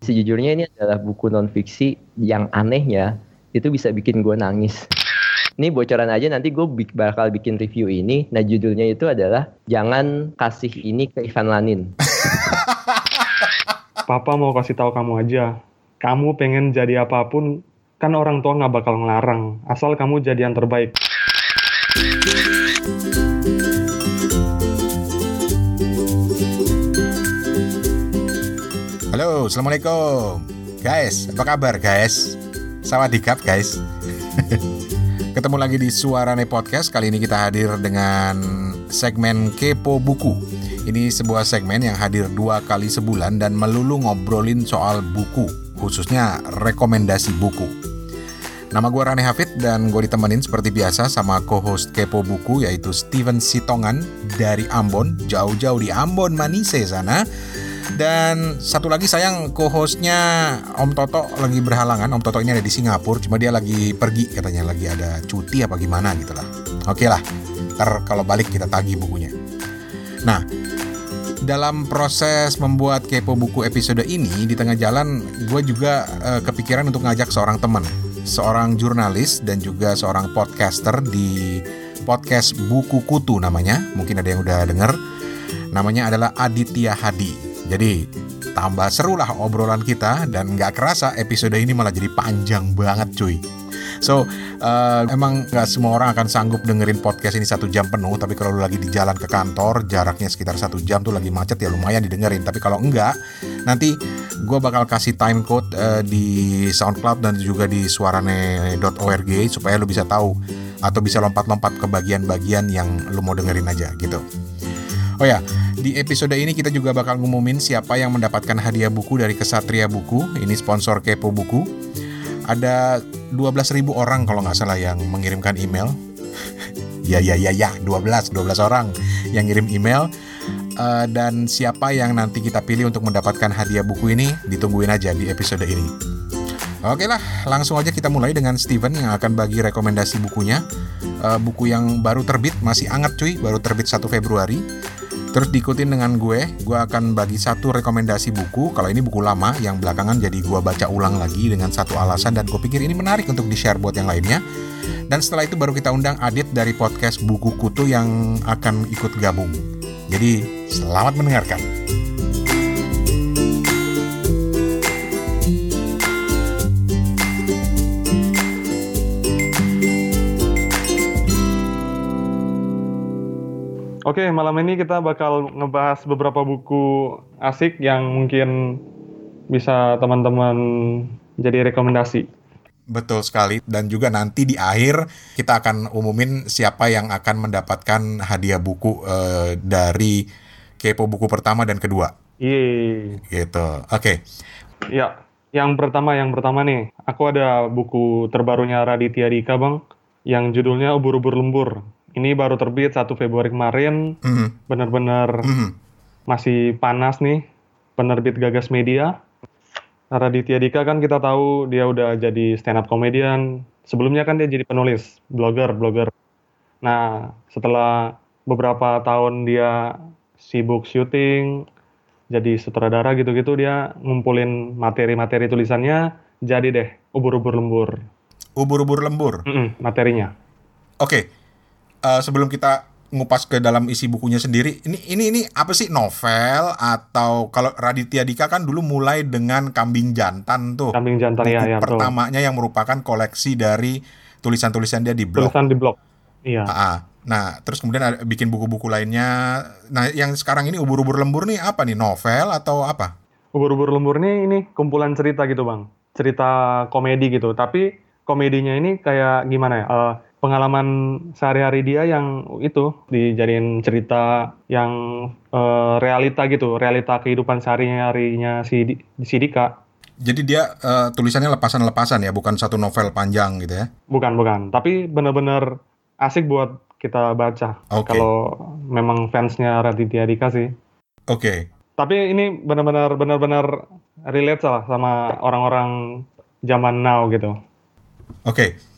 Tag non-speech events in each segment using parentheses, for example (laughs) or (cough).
Sejujurnya ini adalah buku non fiksi yang anehnya itu bisa bikin gue nangis. Ini bocoran aja nanti gue bakal bikin review ini. Nah judulnya itu adalah Jangan Kasih Ini ke Ivan Lanin. (laughs) Papa mau kasih tahu kamu aja. Kamu pengen jadi apa pun, kan orang tua nggak bakal ngelarang. Asal kamu jadi yang terbaik. Assalamualaikum. Guys, apa kabar guys? Sawadikap guys. (laughs) Ketemu lagi di Suarane Podcast. Kali ini kita hadir dengan segmen Kepo Buku. Ini sebuah segmen yang hadir dua kali sebulan Dan melulu ngobrolin soal buku Khususnya rekomendasi buku. Nama gue Rane Hafid dan gue ditemenin seperti biasa sama co-host Kepo Buku yaitu Steven Sitongan dari Ambon. Jauh-jauh di Ambon Manise sana dan satu lagi sayang co-hostnya Om Toto lagi berhalangan. Om Toto ini ada di Singapura, cuma dia lagi pergi katanya lagi ada cuti apa gimana gitu lah. Oke lah, ntar kalau balik kita tagih bukunya. Nah, dalam proses membuat kepo buku episode ini di tengah jalan gue juga uh, kepikiran untuk ngajak seorang teman, seorang jurnalis dan juga seorang podcaster di podcast Buku Kutu namanya. Mungkin ada yang udah denger. Namanya adalah Aditya Hadi. Jadi tambah seru lah obrolan kita dan nggak kerasa episode ini malah jadi panjang banget cuy. So uh, emang nggak semua orang akan sanggup dengerin podcast ini satu jam penuh. Tapi kalau lu lagi di jalan ke kantor, jaraknya sekitar satu jam tuh lagi macet ya lumayan didengerin. Tapi kalau enggak, nanti gue bakal kasih time code uh, di SoundCloud dan juga di suarane.org supaya lu bisa tahu atau bisa lompat-lompat ke bagian-bagian yang lu mau dengerin aja gitu. Oh ya, di episode ini kita juga bakal ngumumin siapa yang mendapatkan hadiah buku dari Kesatria Buku. Ini sponsor Kepo Buku. Ada 12.000 orang kalau nggak salah yang mengirimkan email. (laughs) ya ya ya ya, 12 12 orang yang ngirim email. Uh, dan siapa yang nanti kita pilih untuk mendapatkan hadiah buku ini ditungguin aja di episode ini. Oke lah, langsung aja kita mulai dengan Steven yang akan bagi rekomendasi bukunya. Uh, buku yang baru terbit, masih anget cuy, baru terbit 1 Februari. Terus diikutin dengan gue, gue akan bagi satu rekomendasi buku. Kalau ini buku lama yang belakangan jadi gue baca ulang lagi dengan satu alasan dan gue pikir ini menarik untuk di-share buat yang lainnya. Dan setelah itu baru kita undang Adit dari podcast Buku Kutu yang akan ikut gabung. Jadi selamat mendengarkan. Oke, malam ini kita bakal ngebahas beberapa buku asik yang mungkin bisa teman-teman jadi rekomendasi. Betul sekali dan juga nanti di akhir kita akan umumin siapa yang akan mendapatkan hadiah buku uh, dari Kepo buku pertama dan kedua. Iya. Gitu. Oke. Okay. Ya, yang pertama yang pertama nih, aku ada buku terbarunya Raditya Dika, Bang, yang judulnya Ubur-ubur lembur ini baru terbit 1 Februari kemarin. Mm -hmm. Benar-benar mm -hmm. masih panas nih. Penerbit Gagas Media. Raditya Dika kan kita tahu dia udah jadi stand up comedian. Sebelumnya kan dia jadi penulis, blogger, blogger. Nah, setelah beberapa tahun dia sibuk syuting, jadi sutradara gitu-gitu dia ngumpulin materi-materi tulisannya, jadi deh ubur-ubur lembur. Ubur-ubur lembur? Mm -mm, materinya. Oke, okay uh, sebelum kita ngupas ke dalam isi bukunya sendiri, ini ini ini apa sih novel atau kalau Raditya Dika kan dulu mulai dengan Kambing Jantan tuh. Kambing Jantan ya, ya Pertamanya betul. yang merupakan koleksi dari tulisan-tulisan dia di blog. Tulisan di blog. Iya. Nah, terus kemudian ada, bikin buku-buku lainnya. Nah, yang sekarang ini ubur-ubur lembur nih apa nih? Novel atau apa? Ubur-ubur lembur nih ini kumpulan cerita gitu, Bang. Cerita komedi gitu. Tapi komedinya ini kayak gimana ya? Uh, pengalaman sehari-hari dia yang itu dijadiin cerita yang uh, realita gitu, realita kehidupan sehari-harinya si si Dika. Jadi dia uh, tulisannya lepasan-lepasan ya, bukan satu novel panjang gitu ya? Bukan, bukan. Tapi benar-benar asik buat kita baca. Okay. Kalau memang fansnya Raditya Dika sih. Oke. Okay. Tapi ini benar-benar benar-benar relate lah sama orang-orang zaman now gitu. Oke. Okay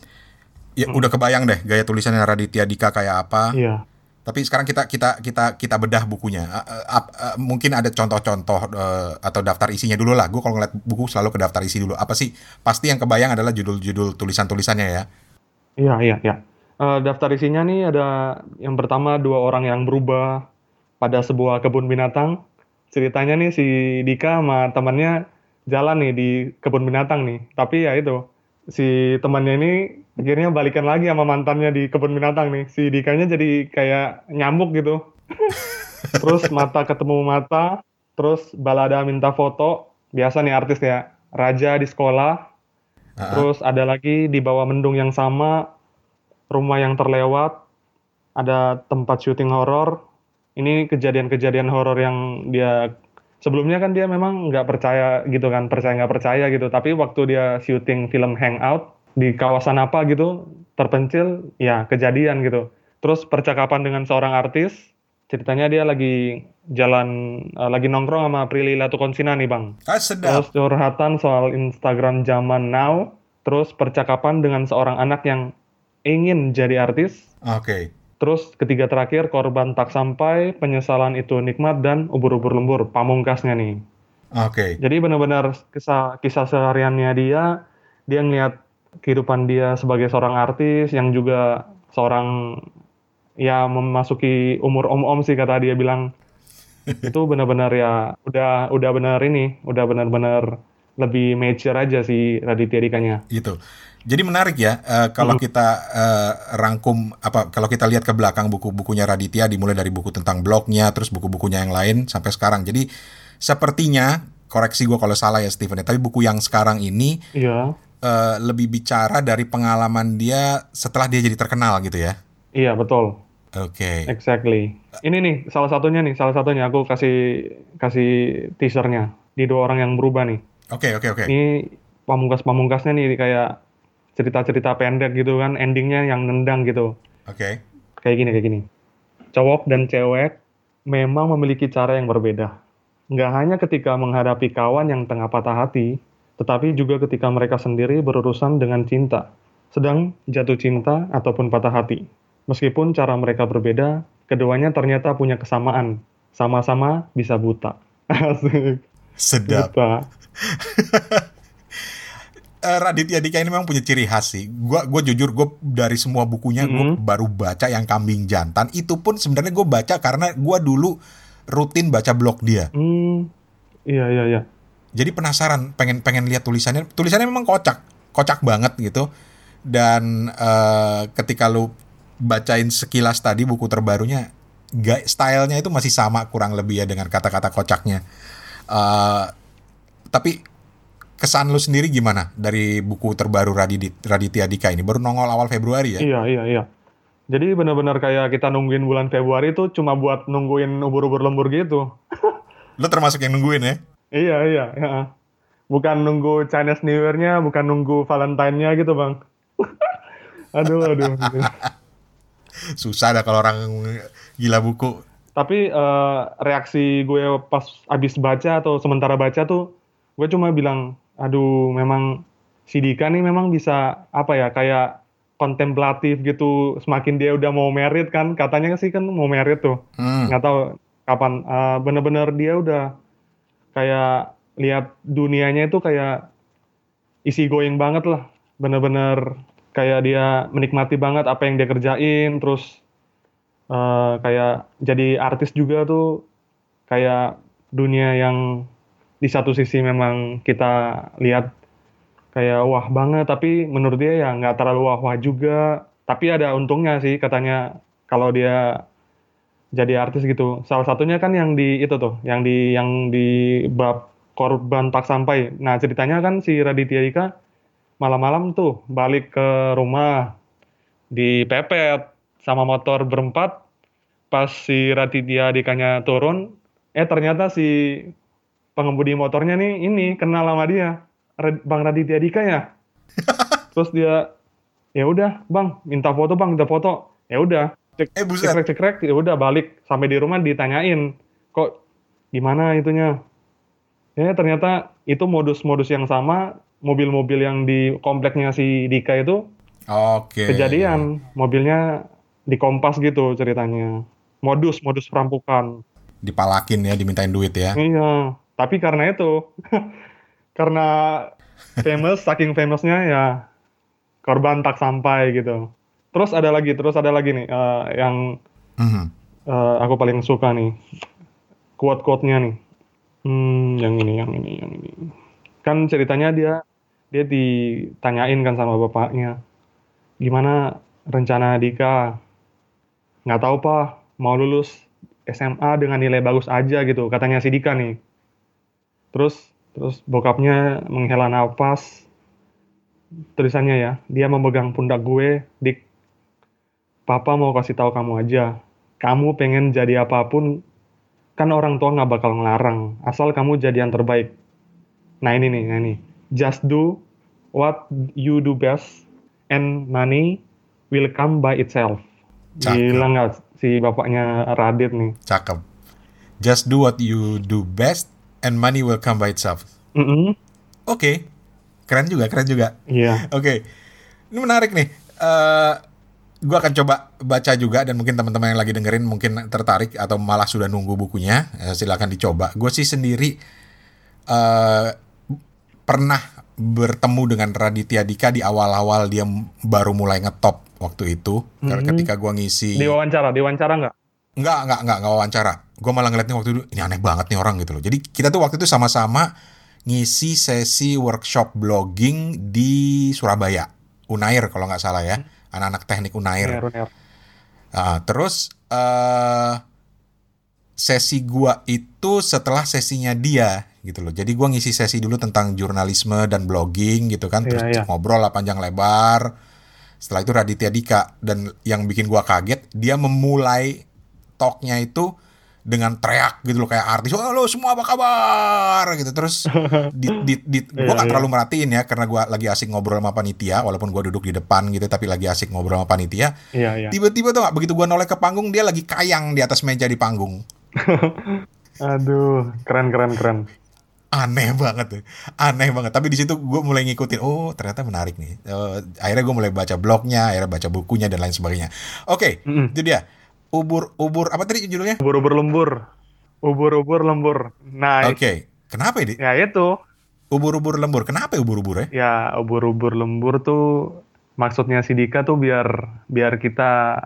ya hmm. udah kebayang deh gaya tulisannya Raditya Dika kayak apa. Iya. Tapi sekarang kita kita kita kita bedah bukunya. Uh, uh, uh, mungkin ada contoh-contoh uh, atau daftar isinya dulu lah. Gue kalau ngeliat buku selalu ke daftar isi dulu. Apa sih? Pasti yang kebayang adalah judul-judul tulisan-tulisannya ya. Iya iya iya. Uh, daftar isinya nih ada yang pertama dua orang yang berubah pada sebuah kebun binatang. Ceritanya nih si Dika sama temannya jalan nih di kebun binatang nih. Tapi ya itu si temannya ini akhirnya balikan lagi sama mantannya di kebun binatang nih. Si Dikanya jadi kayak nyamuk gitu. (laughs) terus mata ketemu mata, terus balada minta foto. Biasa nih artis ya. Raja di sekolah. Uh-huh. Terus ada lagi di bawah mendung yang sama, rumah yang terlewat, ada tempat syuting horor. Ini kejadian-kejadian horor yang dia sebelumnya kan dia memang nggak percaya gitu kan, percaya nggak percaya gitu. Tapi waktu dia syuting film Hangout, di kawasan apa gitu terpencil ya kejadian gitu terus percakapan dengan seorang artis ceritanya dia lagi jalan uh, lagi nongkrong sama Prilly Latukonsina nih bang ah, sedap. terus curhatan soal Instagram zaman now terus percakapan dengan seorang anak yang ingin jadi artis oke okay. Terus ketiga terakhir korban tak sampai, penyesalan itu nikmat dan ubur-ubur lembur, pamungkasnya nih. Oke. Okay. Jadi benar-benar kisah kisah sehariannya dia, dia ngeliat kehidupan dia sebagai seorang artis yang juga seorang ya memasuki umur om-om sih kata dia bilang (laughs) itu benar-benar ya udah udah benar ini udah benar-benar lebih mature aja sih Raditya Dikanya. Gitu. Jadi menarik ya uh, kalau hmm. kita uh, rangkum apa kalau kita lihat ke belakang buku-bukunya Raditya dimulai dari buku tentang blognya terus buku-bukunya yang lain sampai sekarang. Jadi sepertinya koreksi gue kalau salah ya Steven ya, tapi buku yang sekarang ini iya uh, lebih bicara dari pengalaman dia setelah dia jadi terkenal gitu ya? Iya betul. Oke. Okay. Exactly. Ini nih salah satunya nih, salah satunya aku kasih kasih teasernya di dua orang yang berubah nih. Oke okay, oke okay, oke. Okay. Ini pamungkas-pamungkasnya nih kayak cerita-cerita pendek gitu kan, endingnya yang nendang gitu. Oke. Okay. Kayak gini kayak gini. Cowok dan cewek memang memiliki cara yang berbeda. Nggak hanya ketika menghadapi kawan yang tengah patah hati, tetapi juga ketika mereka sendiri berurusan dengan cinta, sedang jatuh cinta ataupun patah hati. Meskipun cara mereka berbeda, keduanya ternyata punya kesamaan, sama-sama bisa buta. (laughs) Asik. Sedap. Buta. (laughs) Eh, Raditya Dika ini memang punya ciri khas sih. Gua gue jujur gue dari semua bukunya mm -hmm. gue baru baca yang kambing jantan. Itu pun sebenarnya gue baca karena gue dulu rutin baca blog dia. Hmm, iya iya iya jadi penasaran pengen pengen lihat tulisannya. Tulisannya memang kocak kocak banget gitu. Dan uh, ketika lu bacain sekilas tadi buku terbarunya gak stylenya itu masih sama kurang lebih ya dengan kata-kata kocaknya. Uh, tapi kesan lu sendiri gimana dari buku terbaru Radit Raditya Dika ini? Baru nongol awal Februari ya? Iya iya iya. Jadi benar-benar kayak kita nungguin bulan Februari itu cuma buat nungguin ubur-ubur lembur gitu. Lu termasuk yang nungguin ya? Iya, iya, ya. Bukan nunggu Chinese New Year-nya, bukan nunggu Valentine-nya gitu, Bang. (laughs) aduh, aduh. Susah dah kalau orang gila buku. Tapi uh, reaksi gue pas abis baca atau sementara baca tuh, gue cuma bilang, aduh, memang si Dika nih memang bisa apa ya kayak kontemplatif gitu. Semakin dia udah mau merit kan, katanya sih kan mau merit tuh. Hmm. Nggak tahu kapan. Uh, bener-bener dia udah kayak lihat dunianya itu kayak isi going banget lah. Bener-bener kayak dia menikmati banget apa yang dia kerjain terus uh, kayak jadi artis juga tuh kayak dunia yang di satu sisi memang kita lihat kayak wah banget tapi menurut dia ya nggak terlalu wah wah juga. Tapi ada untungnya sih katanya kalau dia jadi artis gitu. Salah satunya kan yang di itu tuh, yang di yang di bab korban tak sampai. Nah ceritanya kan si Raditya Dika malam-malam tuh balik ke rumah dipepet sama motor berempat. Pas si Raditya Dikanya turun, eh ternyata si pengemudi motornya nih ini kenal sama dia, Bang Raditya Dika ya. (laughs) Terus dia ya udah bang minta foto bang minta foto ya udah cek eh, buset. cekrek cekrek ya udah balik sampai di rumah ditanyain kok gimana itunya ya ternyata itu modus-modus yang sama mobil-mobil yang di kompleknya si Dika itu okay. kejadian mobilnya di Kompas gitu ceritanya. Modus modus perampokan. Dipalakin ya, dimintain duit ya. Iya, tapi karena itu (laughs) karena famous saking famousnya ya korban tak sampai gitu. Terus ada lagi, terus ada lagi nih uh, yang mm-hmm. uh, aku paling suka nih quote-quote-nya nih. Hmm, yang ini, yang ini, yang ini. Kan ceritanya dia dia ditanyain kan sama bapaknya, gimana rencana Dika? Nggak tahu pak, mau lulus SMA dengan nilai bagus aja gitu, katanya si Dika nih. Terus terus bokapnya menghela nafas, tulisannya ya, dia memegang pundak gue, Dik, Papa mau kasih tahu kamu aja, kamu pengen jadi apa pun kan orang tua nggak bakal ngelarang asal kamu jadi yang terbaik nah ini nih nah ini just do what you do best and money will come by itself Cakep. gila nggak si bapaknya Radit nih cakep just do what you do best and money will come by itself mm -hmm. oke okay. keren juga keren juga iya yeah. oke okay. ini menarik nih uh, gue akan coba baca juga dan mungkin teman-teman yang lagi dengerin mungkin tertarik atau malah sudah nunggu bukunya ya, silakan dicoba. Gue sih sendiri uh, pernah bertemu dengan Raditya Dika di awal-awal dia baru mulai ngetop waktu itu. Mm-hmm. ketika gue ngisi di wawancara di wawancara nggak? Nggak nggak nggak nggak wawancara. Gue malah ngeliatnya waktu itu ini aneh banget nih orang gitu loh. Jadi kita tuh waktu itu sama-sama ngisi sesi workshop blogging di Surabaya Unair kalau nggak salah ya. Mm anak-anak teknik Unair. Unair, Uh, terus uh, sesi gua itu setelah sesinya dia gitu loh. Jadi gua ngisi sesi dulu tentang jurnalisme dan blogging gitu kan, terus yeah, yeah. ngobrol lah panjang lebar. Setelah itu Raditya Dika dan yang bikin gua kaget dia memulai talknya itu dengan teriak gitu loh kayak artis halo semua apa kabar? Gitu. Terus (laughs) di, di, di gue gak terlalu merhatiin ya karena gue lagi asik ngobrol sama panitia walaupun gue duduk di depan gitu tapi lagi asik ngobrol sama panitia. Iya, iya. tiba-tiba tuh gak begitu gue noleh ke panggung dia lagi kayang di atas meja di panggung. (laughs) Aduh keren keren keren. Aneh banget tuh aneh banget. Tapi di situ gue mulai ngikutin oh ternyata menarik nih. Uh, akhirnya gue mulai baca blognya akhirnya baca bukunya dan lain sebagainya. Oke okay, mm -hmm. itu dia ubur-ubur apa tadi judulnya? Ubur-ubur lembur. Ubur-ubur lembur. Nah, oke. Okay. Kenapa ini? Ya itu. Ubur-ubur lembur. Kenapa ubur-ubur ya? Ya, ubur-ubur lembur tuh maksudnya si Dika tuh biar biar kita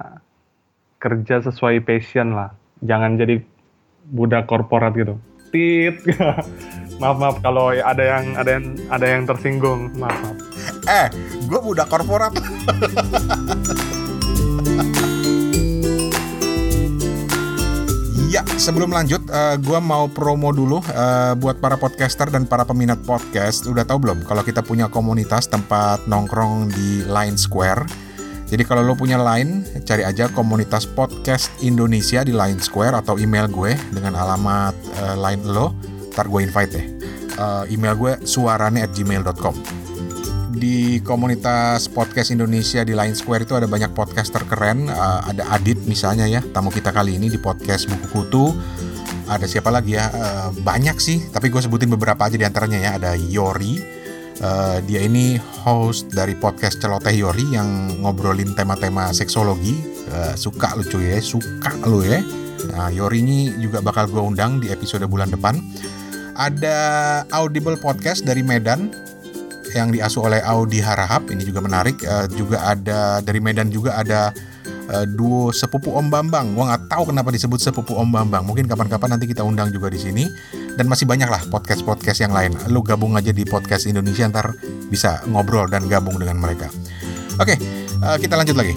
kerja sesuai passion lah. Jangan jadi budak korporat gitu. Tit. (laughs) maaf maaf kalau ada yang ada yang ada yang tersinggung. Maaf maaf. Eh, gue budak korporat. (laughs) Ya, sebelum lanjut, uh, eh, gue mau promo dulu uh, buat para podcaster dan para peminat podcast. Udah tahu belum kalau kita punya komunitas tempat nongkrong di Line Square? Jadi kalau lo punya Line, cari aja komunitas podcast Indonesia di Line Square atau email gue dengan alamat uh, line lo. Ntar gue invite deh. Uh, email gue suarane at gmail.com di komunitas podcast Indonesia di Line Square itu ada banyak podcaster keren. Uh, ada Adit misalnya ya, tamu kita kali ini di podcast Buku Kutu. Ada siapa lagi ya? Uh, banyak sih, tapi gue sebutin beberapa aja di antaranya ya. Ada Yori. Uh, dia ini host dari podcast Celoteh Yori yang ngobrolin tema-tema seksologi. Uh, suka lucu ya, suka lu ya. Nah, Yori ini juga bakal gue undang di episode bulan depan. Ada Audible Podcast dari Medan yang diasuh oleh Audi Harahap ini juga menarik uh, juga ada dari Medan juga ada uh, duo sepupu Om Bambang. Gua nggak tahu kenapa disebut sepupu Om Bambang. Mungkin kapan-kapan nanti kita undang juga di sini. Dan masih banyak lah podcast-podcast yang lain. Lu gabung aja di podcast Indonesia ntar bisa ngobrol dan gabung dengan mereka. Oke uh, kita lanjut lagi.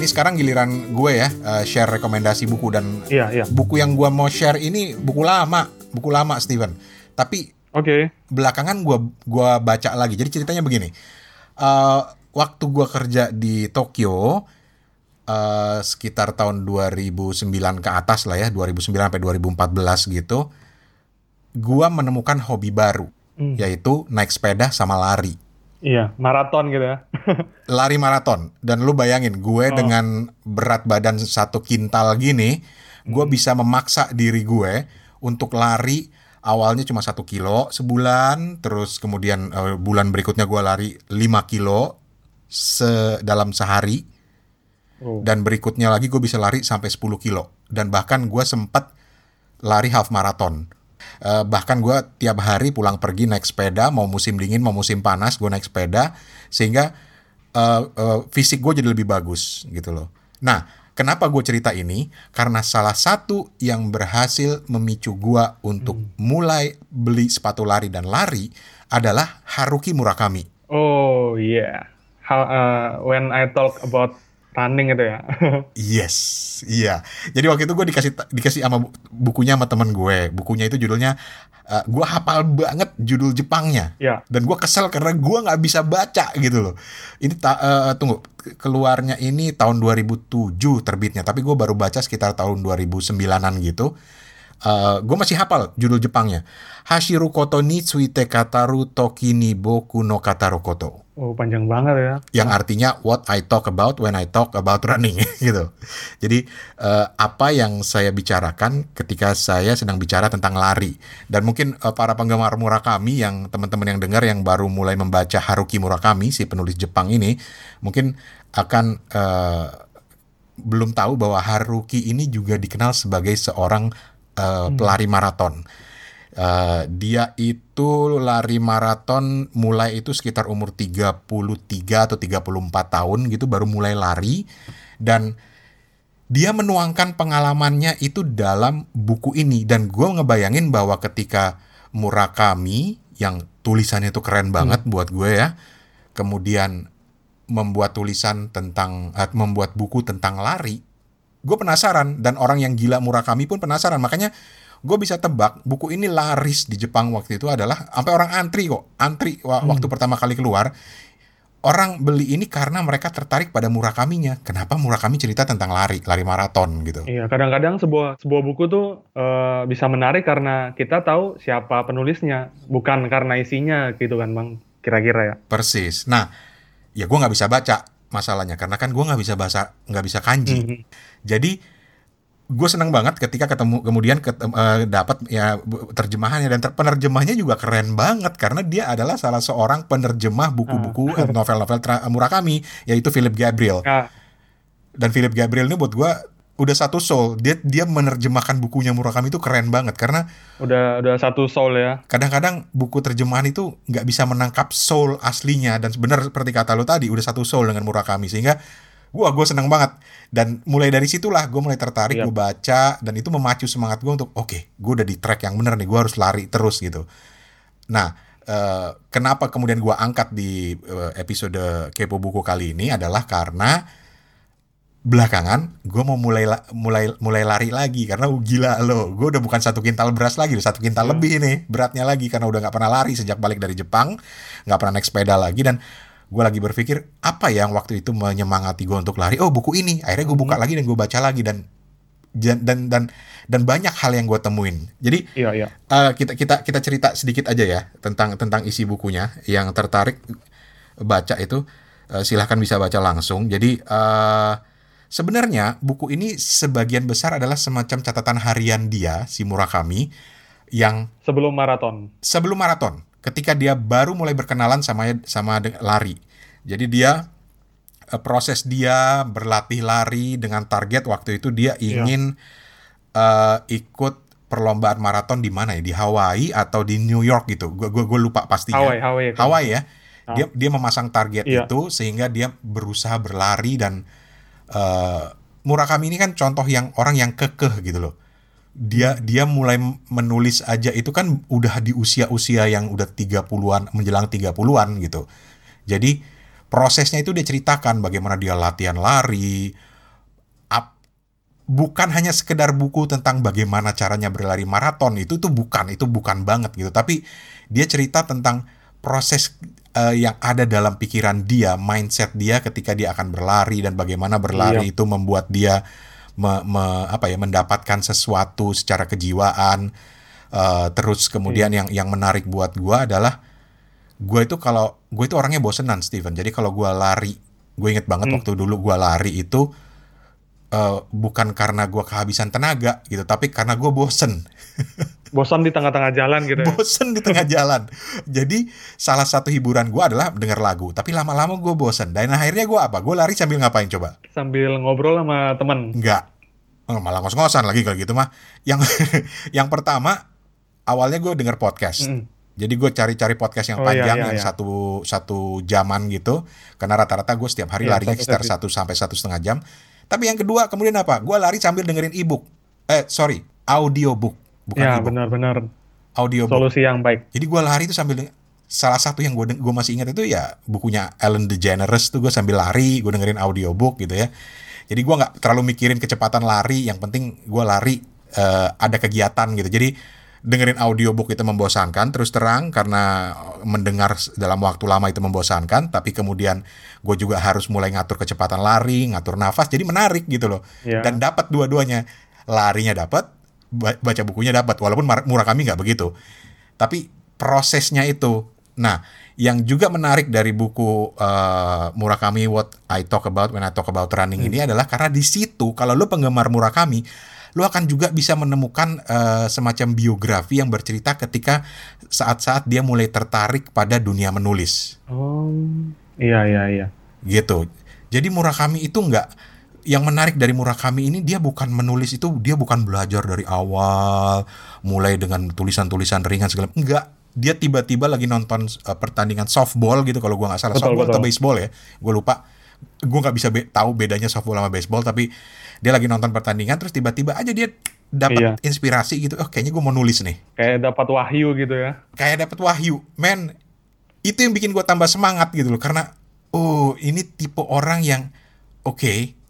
Ini sekarang giliran gue ya uh, share rekomendasi buku dan iya, iya. buku yang gue mau share ini buku lama buku lama Steven. Tapi okay. belakangan gue gua baca lagi. Jadi ceritanya begini. Uh, waktu gue kerja di Tokyo uh, sekitar tahun 2009 ke atas lah ya, 2009 sampai 2014 gitu. Gue menemukan hobi baru, hmm. yaitu naik sepeda sama lari. Iya, maraton gitu ya. (laughs) lari maraton. Dan lu bayangin, gue oh. dengan berat badan satu kintal gini, gue hmm. bisa memaksa diri gue untuk lari awalnya cuma satu kilo sebulan terus kemudian uh, bulan berikutnya gue lari 5 kilo se dalam sehari. Oh. Dan berikutnya lagi gue bisa lari sampai 10 kilo. Dan bahkan gue sempat lari half marathon. Uh, bahkan gue tiap hari pulang pergi naik sepeda, mau musim dingin, mau musim panas, gue naik sepeda. Sehingga uh, uh, fisik gue jadi lebih bagus gitu loh. Nah, kenapa gue cerita ini? Karena salah satu yang berhasil memicu gue untuk hmm. mulai beli sepatu lari dan lari adalah Haruki Murakami. Oh iya. Yeah. uh, when I talk about running itu ya. (laughs) yes, iya. Jadi waktu itu gue dikasih dikasih sama bukunya sama temen gue. Bukunya itu judulnya uh, gue hafal banget judul Jepangnya. Yeah. Dan gue kesel karena gue nggak bisa baca gitu loh. Ini ta uh, tunggu keluarnya ini tahun 2007 terbitnya, tapi gue baru baca sekitar tahun 2009an gitu. Uh, gue masih hafal judul Jepangnya. Hashiru koto ni tsuite kataru toki ni boku no kataru koto. Oh, panjang banget ya. Yang artinya what I talk about when I talk about running (laughs) gitu. Jadi uh, apa yang saya bicarakan ketika saya sedang bicara tentang lari. Dan mungkin uh, para penggemar Murakami yang teman-teman yang dengar yang baru mulai membaca Haruki Murakami si penulis Jepang ini mungkin akan uh, belum tahu bahwa Haruki ini juga dikenal sebagai seorang uh, hmm. pelari maraton. Uh, dia itu lari maraton mulai itu sekitar umur 33 atau 34 tahun gitu baru mulai lari dan dia menuangkan pengalamannya itu dalam buku ini dan gue ngebayangin bahwa ketika Murakami yang tulisannya itu keren banget hmm. buat gue ya kemudian membuat tulisan tentang uh, membuat buku tentang lari gue penasaran dan orang yang gila Murakami pun penasaran makanya gue bisa tebak buku ini laris di Jepang waktu itu adalah sampai orang antri kok antri hmm. waktu pertama kali keluar orang beli ini karena mereka tertarik pada Murakaminya. Kenapa Murakami cerita tentang lari, lari maraton gitu? Iya, kadang-kadang sebuah sebuah buku tuh uh, bisa menarik karena kita tahu siapa penulisnya, bukan karena isinya gitu kan, bang? Kira-kira ya. Persis. Nah, ya gue nggak bisa baca masalahnya karena kan gue nggak bisa bahasa nggak bisa kanji. Mm -hmm. Jadi gue senang banget ketika ketemu kemudian ketemu, uh, dapat ya terjemahannya dan ter, penerjemahnya juga keren banget karena dia adalah salah seorang penerjemah buku-buku uh. novel-novel Murakami yaitu Philip Gabriel. Uh. Dan Philip Gabriel ini buat gue udah satu soul. Dia dia menerjemahkan bukunya Murakami itu keren banget karena udah udah satu soul ya. Kadang-kadang buku terjemahan itu nggak bisa menangkap soul aslinya dan benar seperti kata lo tadi udah satu soul dengan Murakami sehingga Wah, gue seneng banget. Dan mulai dari situlah gue mulai tertarik, yep. gue baca, dan itu memacu semangat gue untuk, oke, okay, gue udah di track yang bener nih, gue harus lari terus gitu. Nah, uh, kenapa kemudian gue angkat di uh, episode Kepo Buku kali ini adalah karena belakangan gue mau mulai mulai mulai lari lagi karena uh, gila lo gue udah bukan satu kintal beras lagi satu kintal hmm. lebih nih beratnya lagi karena udah nggak pernah lari sejak balik dari Jepang nggak pernah naik sepeda lagi dan gue lagi berpikir apa yang waktu itu menyemangati gue untuk lari? Oh buku ini. Akhirnya gue buka hmm. lagi dan gue baca lagi dan dan dan dan banyak hal yang gue temuin. Jadi iya, iya. Uh, kita kita kita cerita sedikit aja ya tentang tentang isi bukunya yang tertarik baca itu. Uh, silahkan bisa baca langsung. Jadi uh, sebenarnya buku ini sebagian besar adalah semacam catatan harian dia si Murakami yang sebelum maraton. Sebelum maraton ketika dia baru mulai berkenalan sama sama lari. Jadi dia eh, proses dia berlatih lari dengan target waktu itu dia iya. ingin yeah. uh, ikut perlombaan maraton di mana ya di Hawaii atau di New York gitu. Gue gue lupa pastinya. Hawaii Hawaii, kan? Hawaii ya. Dia dia memasang target yeah. itu sehingga dia berusaha berlari dan uh, Murakami ini kan contoh yang orang yang kekeh gitu loh dia dia mulai menulis aja itu kan udah di usia-usia yang udah 30-an menjelang 30-an gitu. Jadi prosesnya itu dia ceritakan bagaimana dia latihan lari up, bukan hanya sekedar buku tentang bagaimana caranya berlari maraton itu tuh bukan itu bukan banget gitu tapi dia cerita tentang proses uh, yang ada dalam pikiran dia mindset dia ketika dia akan berlari dan bagaimana berlari iya. itu membuat dia me, me, apa ya mendapatkan sesuatu secara kejiwaan uh, terus kemudian hmm. yang yang menarik buat gue adalah gue itu kalau gue itu orangnya bosenan Steven jadi kalau gue lari gue inget banget hmm. waktu dulu gue lari itu uh, bukan karena gue kehabisan tenaga gitu tapi karena gue bosen (laughs) bosan di tengah-tengah jalan gitu. Ya? Bosan di tengah (laughs) jalan. Jadi salah satu hiburan gue adalah denger lagu. Tapi lama-lama gue bosan. Dan akhirnya gue apa? Gue lari sambil ngapain coba? Sambil ngobrol sama teman. Enggak. Oh, malah ngos-ngosan lagi kalau gitu mah. Yang (laughs) yang pertama awalnya gue denger podcast. Mm. Jadi gue cari-cari podcast yang oh, iya, panjang iya, iya, yang iya. satu satu jaman gitu. Karena rata-rata gue setiap hari iya, larinya sekitar satu sampai satu setengah jam. Tapi yang kedua kemudian apa? Gue lari sambil dengerin ebook. Eh sorry, audiobook bukan ya, benar-benar audio solusi yang baik. Jadi gue lari itu sambil salah satu yang gue gue masih ingat itu ya bukunya Ellen DeGeneres tuh gue sambil lari gue dengerin audiobook gitu ya. Jadi gue nggak terlalu mikirin kecepatan lari, yang penting gue lari uh, ada kegiatan gitu. Jadi dengerin audiobook itu membosankan terus terang karena mendengar dalam waktu lama itu membosankan tapi kemudian gue juga harus mulai ngatur kecepatan lari ngatur nafas jadi menarik gitu loh yeah. dan dapat dua-duanya larinya dapat baca bukunya dapat walaupun murah kami nggak begitu tapi prosesnya itu nah yang juga menarik dari buku uh, Murakami What I Talk About When I Talk About Running hmm. ini adalah karena di situ kalau lo penggemar Murakami lo akan juga bisa menemukan uh, semacam biografi yang bercerita ketika saat-saat dia mulai tertarik pada dunia menulis. Oh, iya iya iya. Gitu. Jadi Murakami itu nggak yang menarik dari Murakami ini dia bukan menulis itu dia bukan belajar dari awal mulai dengan tulisan-tulisan ringan segala enggak dia tiba-tiba lagi nonton uh, pertandingan softball gitu kalau gua nggak salah betul, softball betul. atau baseball ya gue lupa gue nggak bisa be tahu bedanya softball sama baseball tapi dia lagi nonton pertandingan terus tiba-tiba aja dia dapat iya. inspirasi gitu oh kayaknya gue mau nulis nih kayak dapat wahyu gitu ya kayak dapat wahyu men itu yang bikin gue tambah semangat gitu loh karena oh ini tipe orang yang oke okay,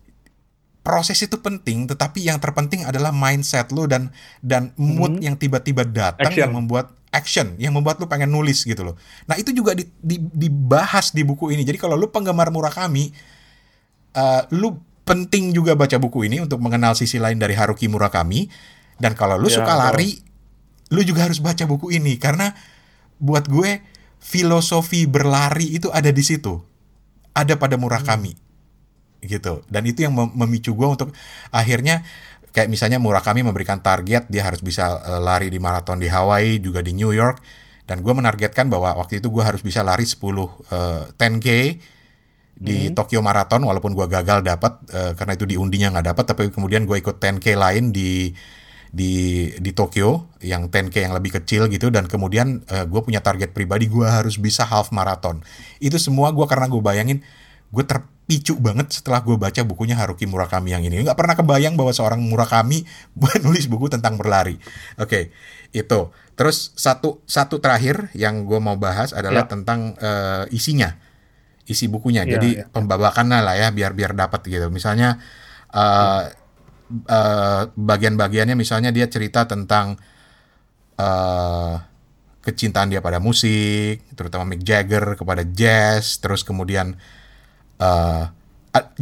proses itu penting, tetapi yang terpenting adalah mindset lo dan dan mood hmm. yang tiba-tiba datang action. yang membuat action, yang membuat lo pengen nulis gitu loh. Nah itu juga di, di, dibahas di buku ini. Jadi kalau lo penggemar Murakami, uh, lo penting juga baca buku ini untuk mengenal sisi lain dari Haruki Murakami. Dan kalau lo ya, suka lari, lo juga harus baca buku ini. Karena buat gue filosofi berlari itu ada di situ, ada pada Murakami. Hmm. Gitu. Dan itu yang memicu gue untuk akhirnya kayak misalnya Murakami memberikan target dia harus bisa uh, lari di maraton di Hawaii juga di New York. Dan gue menargetkan bahwa waktu itu gue harus bisa lari 10 uh, 10k di hmm. Tokyo Marathon walaupun gue gagal dapat uh, karena itu diundinya nggak dapat tapi kemudian gue ikut 10k lain di di di Tokyo yang 10k yang lebih kecil gitu dan kemudian uh, gue punya target pribadi gue harus bisa half marathon itu semua gue karena gue bayangin gue terpicu banget setelah gue baca bukunya Haruki Murakami yang ini. Nggak pernah kebayang bahwa seorang Murakami (laughs) nulis buku tentang berlari. Oke, okay, itu. Terus satu satu terakhir yang gue mau bahas adalah ya. tentang uh, isinya, isi bukunya. Ya, Jadi ya. pembabakannya lah ya, biar biar dapat gitu. Misalnya uh, uh, bagian-bagiannya, misalnya dia cerita tentang uh, kecintaan dia pada musik, terutama Mick Jagger kepada jazz, terus kemudian uh,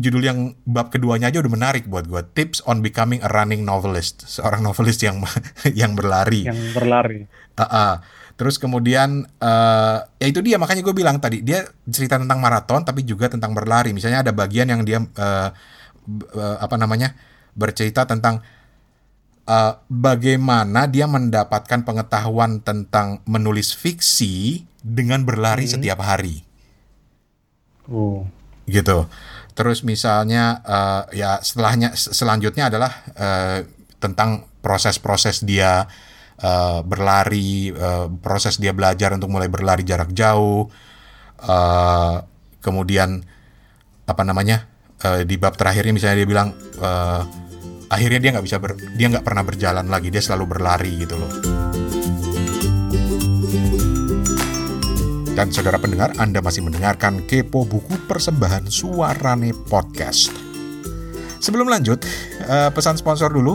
judul yang bab keduanya aja udah menarik buat gue tips on becoming a running novelist seorang novelis yang (laughs) yang berlari yang berlari uh, uh. Terus kemudian uh, ya itu dia makanya gue bilang tadi dia cerita tentang maraton tapi juga tentang berlari misalnya ada bagian yang dia uh, uh, apa namanya bercerita tentang uh, bagaimana dia mendapatkan pengetahuan tentang menulis fiksi dengan berlari hmm. setiap hari oh gitu. Terus misalnya uh, ya setelahnya selanjutnya adalah uh, tentang proses-proses dia uh, berlari, uh, proses dia belajar untuk mulai berlari jarak jauh, uh, kemudian apa namanya uh, di bab terakhirnya misalnya dia bilang uh, akhirnya dia nggak bisa ber, dia nggak pernah berjalan lagi, dia selalu berlari gitu loh. Dan saudara pendengar, Anda masih mendengarkan Kepo Buku Persembahan Suarane Podcast. Sebelum lanjut, pesan sponsor dulu.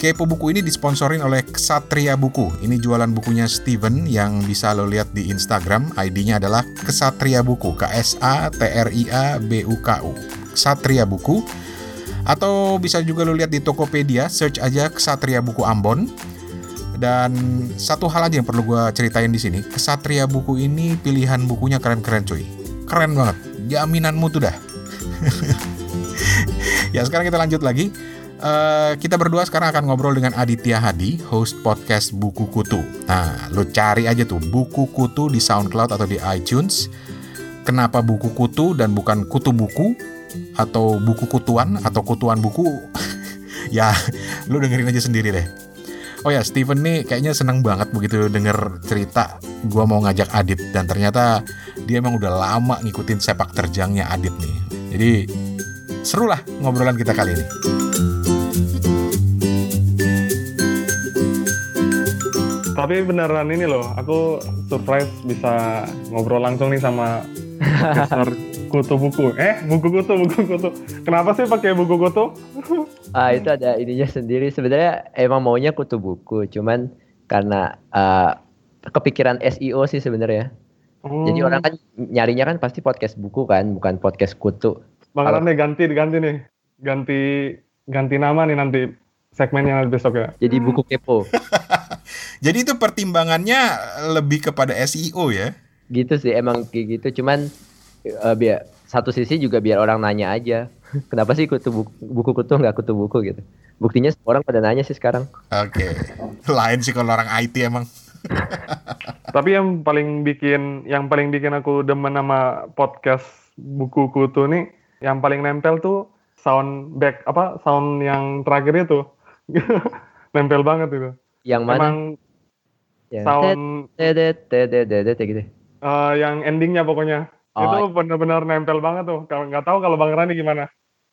Kepo Buku ini disponsorin oleh Ksatria Buku. Ini jualan bukunya Steven yang bisa lo lihat di Instagram. ID-nya adalah Ksatria Buku. K-S-A-T-R-I-A-B-U-K-U. Ksatria Buku. Atau bisa juga lo lihat di Tokopedia, search aja Ksatria Buku Ambon dan satu hal aja yang perlu gue ceritain di sini, Kesatria buku ini pilihan bukunya keren-keren cuy. Keren banget, jaminanmu tuh dah. (laughs) ya sekarang kita lanjut lagi. Uh, kita berdua sekarang akan ngobrol dengan Aditya Hadi, host podcast Buku Kutu. Nah, lu cari aja tuh Buku Kutu di SoundCloud atau di iTunes. Kenapa buku kutu dan bukan kutu buku atau buku kutuan atau kutuan buku? (laughs) ya, lu dengerin aja sendiri deh. Oh ya, Steven nih kayaknya seneng banget begitu denger cerita gua mau ngajak Adit dan ternyata dia emang udah lama ngikutin sepak terjangnya Adit nih. Jadi seru lah ngobrolan kita kali ini. Tapi beneran ini loh, aku surprise bisa ngobrol langsung nih sama Mister (laughs) Kutu Buku. Eh, buku kutu, buku kutu. Kenapa sih pakai buku kutu? (laughs) ah, itu ada ininya sendiri. Sebenarnya emang maunya kutu buku, cuman karena uh, kepikiran SEO sih sebenarnya. Hmm. Jadi orang kan nyarinya kan pasti podcast buku kan, bukan podcast kutu. Bang Rane ganti ganti nih. Ganti ganti nama nih nanti segmennya besok ya. Jadi buku kepo. (laughs) Jadi itu pertimbangannya lebih kepada SEO ya? Gitu sih emang kayak gitu. Cuman uh, biar satu sisi juga biar orang nanya aja. (laughs) Kenapa sih kutu buku, buku kutu nggak kutu buku gitu? Buktinya orang pada nanya sih sekarang. Oke. Okay. Lain sih kalau orang IT emang. (laughs) Tapi yang paling bikin yang paling bikin aku demen sama podcast buku kutu nih, yang paling nempel tuh sound back apa sound yang terakhir itu. (laughs) nempel banget itu. Yang mana? Emang yang sound dedet dedet dedet gitu. Uh, yang endingnya pokoknya oh. itu benar-benar nempel banget tuh. Kalau nggak tahu kalau Bang Rani gimana?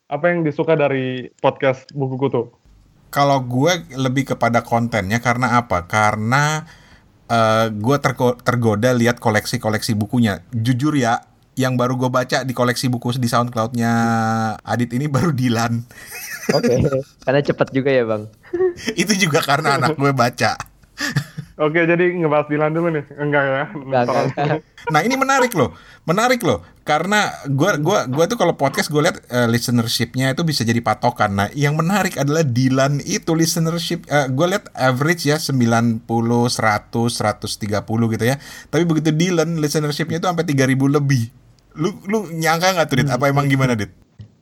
Apa yang disuka dari podcast buku kutu? Kalau gue lebih kepada kontennya karena apa? Karena uh, gue tergo tergoda lihat koleksi-koleksi bukunya. Jujur ya, yang baru gue baca di koleksi buku di SoundCloud-nya Adit ini baru Dilan. Oke, okay. (laughs) karena cepet juga ya bang. Itu juga karena anak gue baca. (laughs) Oke, jadi ngebahas Dilan dulu nih. Enggak ya? Enggak, enggak. (laughs) Nah, ini menarik loh. Menarik loh. Karena gua gua gua tuh kalau podcast gue lihat uh, listenershipnya itu bisa jadi patokan. Nah, yang menarik adalah Dilan itu listenership uh, gue lihat average ya 90, 100, 130 gitu ya. Tapi begitu Dilan listenershipnya itu sampai 3000 lebih. Lu lu nyangka nggak tuh, Dit? Apa emang gimana, Dit?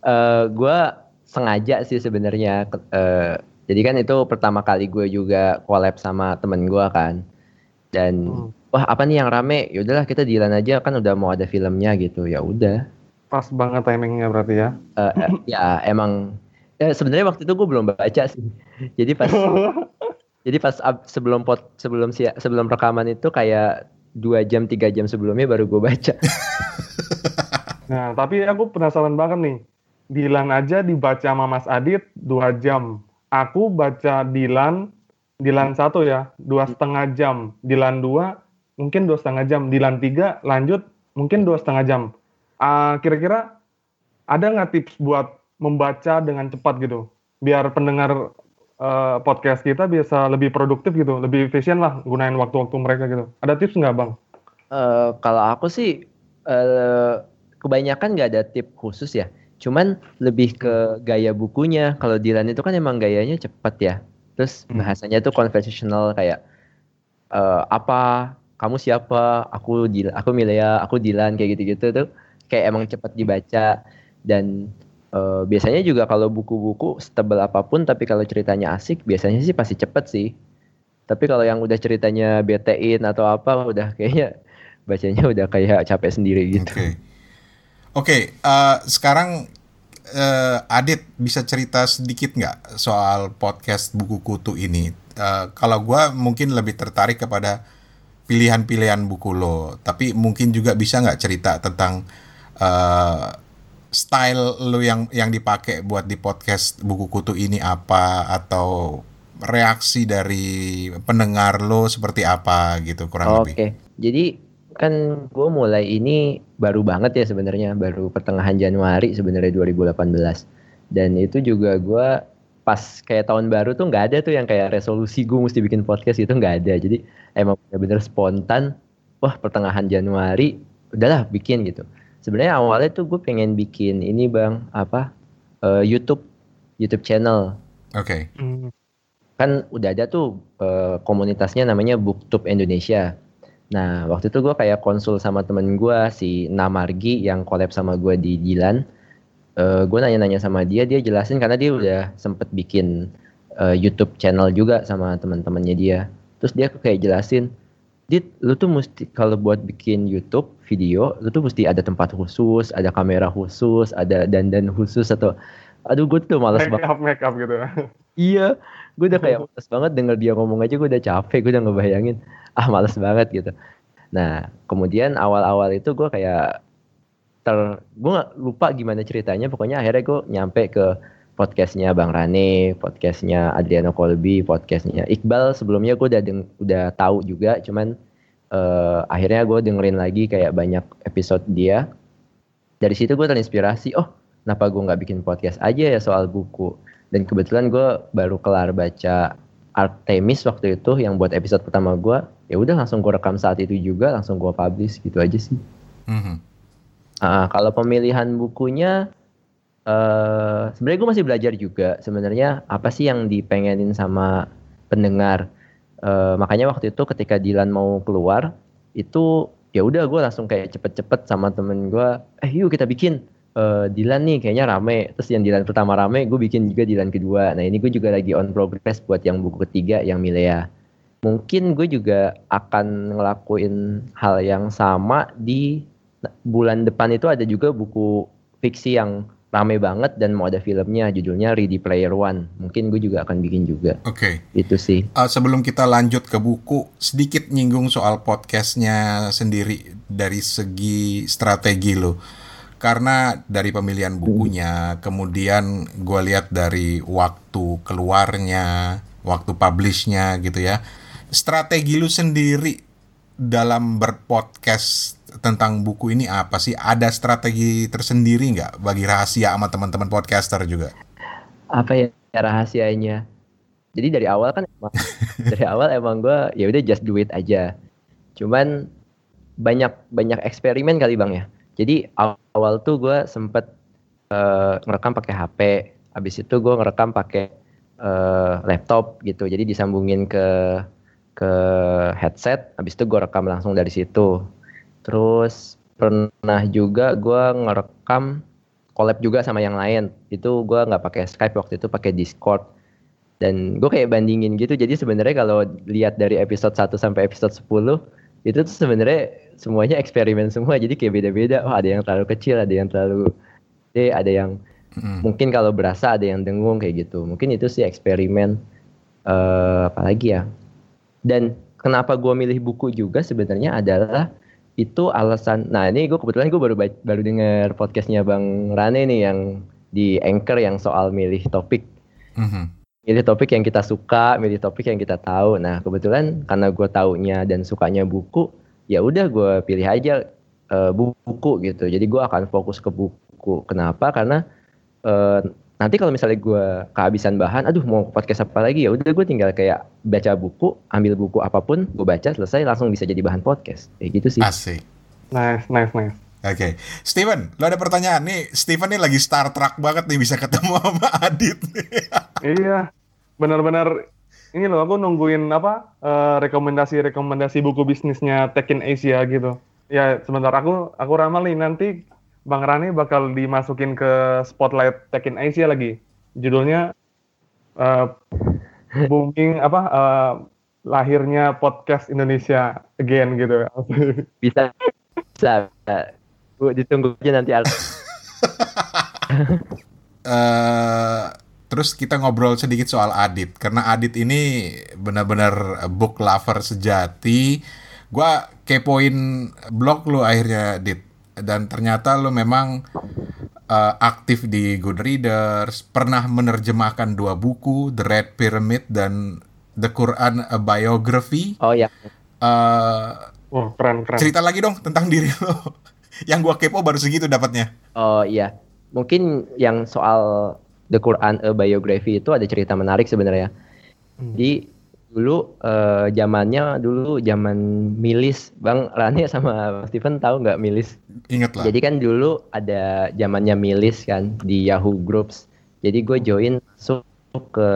Uh, gua sengaja sih sebenarnya uh, jadi kan itu pertama kali gue juga collab sama temen gue kan. Dan hmm. wah apa nih yang rame? Ya udahlah kita dilan aja kan udah mau ada filmnya gitu. Ya udah. Pas banget timingnya berarti ya? Uh, uh, (laughs) ya emang ya sebenarnya waktu itu gue belum baca sih. (laughs) Jadi pas (laughs) jadi pas ab, sebelum pot sebelum si sebelum rekaman itu kayak dua jam tiga jam sebelumnya baru gue baca. Nah tapi aku penasaran banget nih. Dilan aja dibaca sama Mas Adit dua jam aku baca Dilan Dilan satu ya dua setengah jam. Dilan dua mungkin dua setengah jam. Dilan tiga lanjut mungkin dua setengah jam. Uh, kira-kira ada nggak tips buat membaca dengan cepat gitu? Biar pendengar uh, podcast kita bisa lebih produktif gitu lebih efisien lah gunain waktu-waktu mereka gitu. Ada tips nggak bang? Uh, kalau aku sih uh, kebanyakan nggak ada tip khusus ya Cuman lebih ke gaya bukunya. Kalau Dylan itu kan emang gayanya cepat ya. Terus hmm. bahasanya tuh conversational kayak uh, apa kamu siapa? Aku Dilan, aku Milea, aku Dilan kayak gitu-gitu tuh kayak emang cepat dibaca dan uh, biasanya juga kalau buku-buku setebal apa pun tapi kalau ceritanya asik biasanya sih pasti cepet sih. Tapi kalau yang udah ceritanya betein atau apa udah kayaknya bacanya udah kayak capek sendiri gitu. Okay. Oke, okay, uh, eh, sekarang uh, Adit bisa cerita sedikit nggak soal podcast buku kutu ini? Uh, kalau gue mungkin lebih tertarik kepada pilihan-pilihan buku lo, tapi mungkin juga bisa nggak cerita tentang uh, style lo yang yang dipakai buat di podcast buku kutu ini apa atau reaksi dari pendengar lo seperti apa gitu kurang oh, lebih? Oke, jadi kan gue mulai ini baru banget ya sebenarnya baru pertengahan Januari sebenarnya 2018 dan itu juga gue pas kayak tahun baru tuh nggak ada tuh yang kayak resolusi gue mesti bikin podcast itu nggak ada. Jadi emang bener-bener spontan wah pertengahan Januari udahlah bikin gitu. Sebenarnya awalnya tuh gue pengen bikin ini bang apa uh, YouTube YouTube channel. Oke. Okay. Hmm. kan udah ada tuh uh, komunitasnya namanya BookTube Indonesia Nah, waktu itu gue kayak konsul sama temen gue si Namargi yang collab sama gue di Dilan. uh, gue nanya-nanya sama dia dia jelasin karena dia udah sempet bikin uh, YouTube channel juga sama teman-temannya dia terus dia kayak jelasin Dit, lu tuh mesti kalau buat bikin YouTube video, lu tuh mesti ada tempat khusus, ada kamera khusus, ada dandan khusus atau aduh gue tuh malas banget. Make up, make up gitu. iya, gue udah kayak malas banget denger dia ngomong aja gue udah capek, gue udah ngebayangin ah malas banget gitu. Nah, kemudian awal-awal itu gue kayak ter gue gak lupa gimana ceritanya, pokoknya akhirnya gue nyampe ke podcastnya Bang Rane, podcastnya Adriano Colby, podcastnya Iqbal sebelumnya gue udah deng udah tahu juga, cuman uh, akhirnya gue dengerin lagi kayak banyak episode dia. Dari situ gue terinspirasi, oh kenapa gue nggak bikin podcast aja ya soal buku. Dan kebetulan gue baru kelar baca Artemis waktu itu yang buat episode pertama gue, ya udah langsung gue rekam saat itu juga, langsung gue publish gitu aja sih. Mm -hmm. uh, kalau pemilihan bukunya uh, sebenarnya gue masih belajar juga sebenarnya apa sih yang dipengenin sama pendengar uh, makanya waktu itu ketika Dilan mau keluar itu ya udah gue langsung kayak cepet-cepet sama temen gue eh yuk kita bikin uh, Dilan nih kayaknya rame terus yang Dilan pertama rame gue bikin juga Dilan kedua nah ini gue juga lagi on progress buat yang buku ketiga yang Milea mungkin gue juga akan ngelakuin hal yang sama di bulan depan itu ada juga buku fiksi yang rame banget dan mau ada filmnya judulnya Ready Player One. Mungkin gue juga akan bikin juga. Oke. Okay. Itu sih. Uh, sebelum kita lanjut ke buku, sedikit nyinggung soal podcastnya sendiri dari segi strategi lo. Karena dari pemilihan bukunya, hmm. kemudian gue lihat dari waktu keluarnya, waktu publishnya gitu ya. Strategi lu sendiri dalam berpodcast tentang buku ini apa sih? Ada strategi tersendiri nggak bagi rahasia sama teman-teman podcaster juga? Apa ya rahasianya? Jadi dari awal kan emang, (laughs) dari awal emang gue ya udah just do it aja. Cuman banyak banyak eksperimen kali bang ya. Jadi awal, tuh gue sempet uh, ngerekam pakai HP. Abis itu gue ngerekam pakai uh, laptop gitu. Jadi disambungin ke ke headset. Abis itu gue rekam langsung dari situ Terus pernah juga gue ngerekam collab juga sama yang lain. Itu gue nggak pakai Skype waktu itu pakai Discord. Dan gue kayak bandingin gitu. Jadi sebenarnya kalau lihat dari episode 1 sampai episode 10 itu tuh sebenarnya semuanya eksperimen semua. Jadi kayak beda-beda. Oh ada yang terlalu kecil, ada yang terlalu gede, ada yang hmm. mungkin kalau berasa ada yang dengung kayak gitu. Mungkin itu sih eksperimen. Uh, apalagi ya. Dan kenapa gue milih buku juga sebenarnya adalah itu alasan nah ini gue kebetulan gue baru baru dengar podcastnya bang Rane nih yang di anchor yang soal milih topik mm-hmm. milih topik yang kita suka milih topik yang kita tahu nah kebetulan karena gue taunya dan sukanya buku ya udah gue pilih aja uh, buku gitu. Jadi gue akan fokus ke buku. Kenapa? Karena uh, nanti kalau misalnya gue kehabisan bahan aduh mau podcast apa lagi? Ya udah gue tinggal kayak baca buku ambil buku apa pun gue baca selesai langsung bisa jadi bahan podcast. Kayak gitu sih. Asik. Nice nice nice. Oke, okay. Steven, lo ada pertanyaan nih. Steven nih lagi Star Trek banget nih bisa ketemu sama Adit. iya, benar-benar ini loh aku nungguin apa uh, rekomendasi-rekomendasi buku bisnisnya Tekin Asia gitu. Ya sebentar aku aku ramal nih nanti Bang Rani bakal dimasukin ke spotlight Tech in Asia lagi. Judulnya uh, booming apa uh, lahirnya podcast Indonesia again gitu. (laughs) bisa bisa. Bu ditunggu aja nanti uh, (laughs) terus kita ngobrol sedikit soal Adit karena Adit ini benar-benar book lover sejati. Gua kepoin blog lu akhirnya Dit dan ternyata lo memang uh, aktif di Good Readers, pernah menerjemahkan dua buku, The Red Pyramid dan The Quran A Biography. Oh ya. Uh, oh keren keren. Cerita lagi dong tentang diri lo. (laughs) yang gua kepo baru segitu dapatnya. Oh iya, mungkin yang soal The Quran A Biography itu ada cerita menarik sebenarnya. Hmm. Di dulu uh, zamannya dulu zaman milis. Bang Rani sama Steven tahu nggak milis? Ingat lah jadi kan dulu ada zamannya milis kan di Yahoo Groups. Jadi gue join masuk ke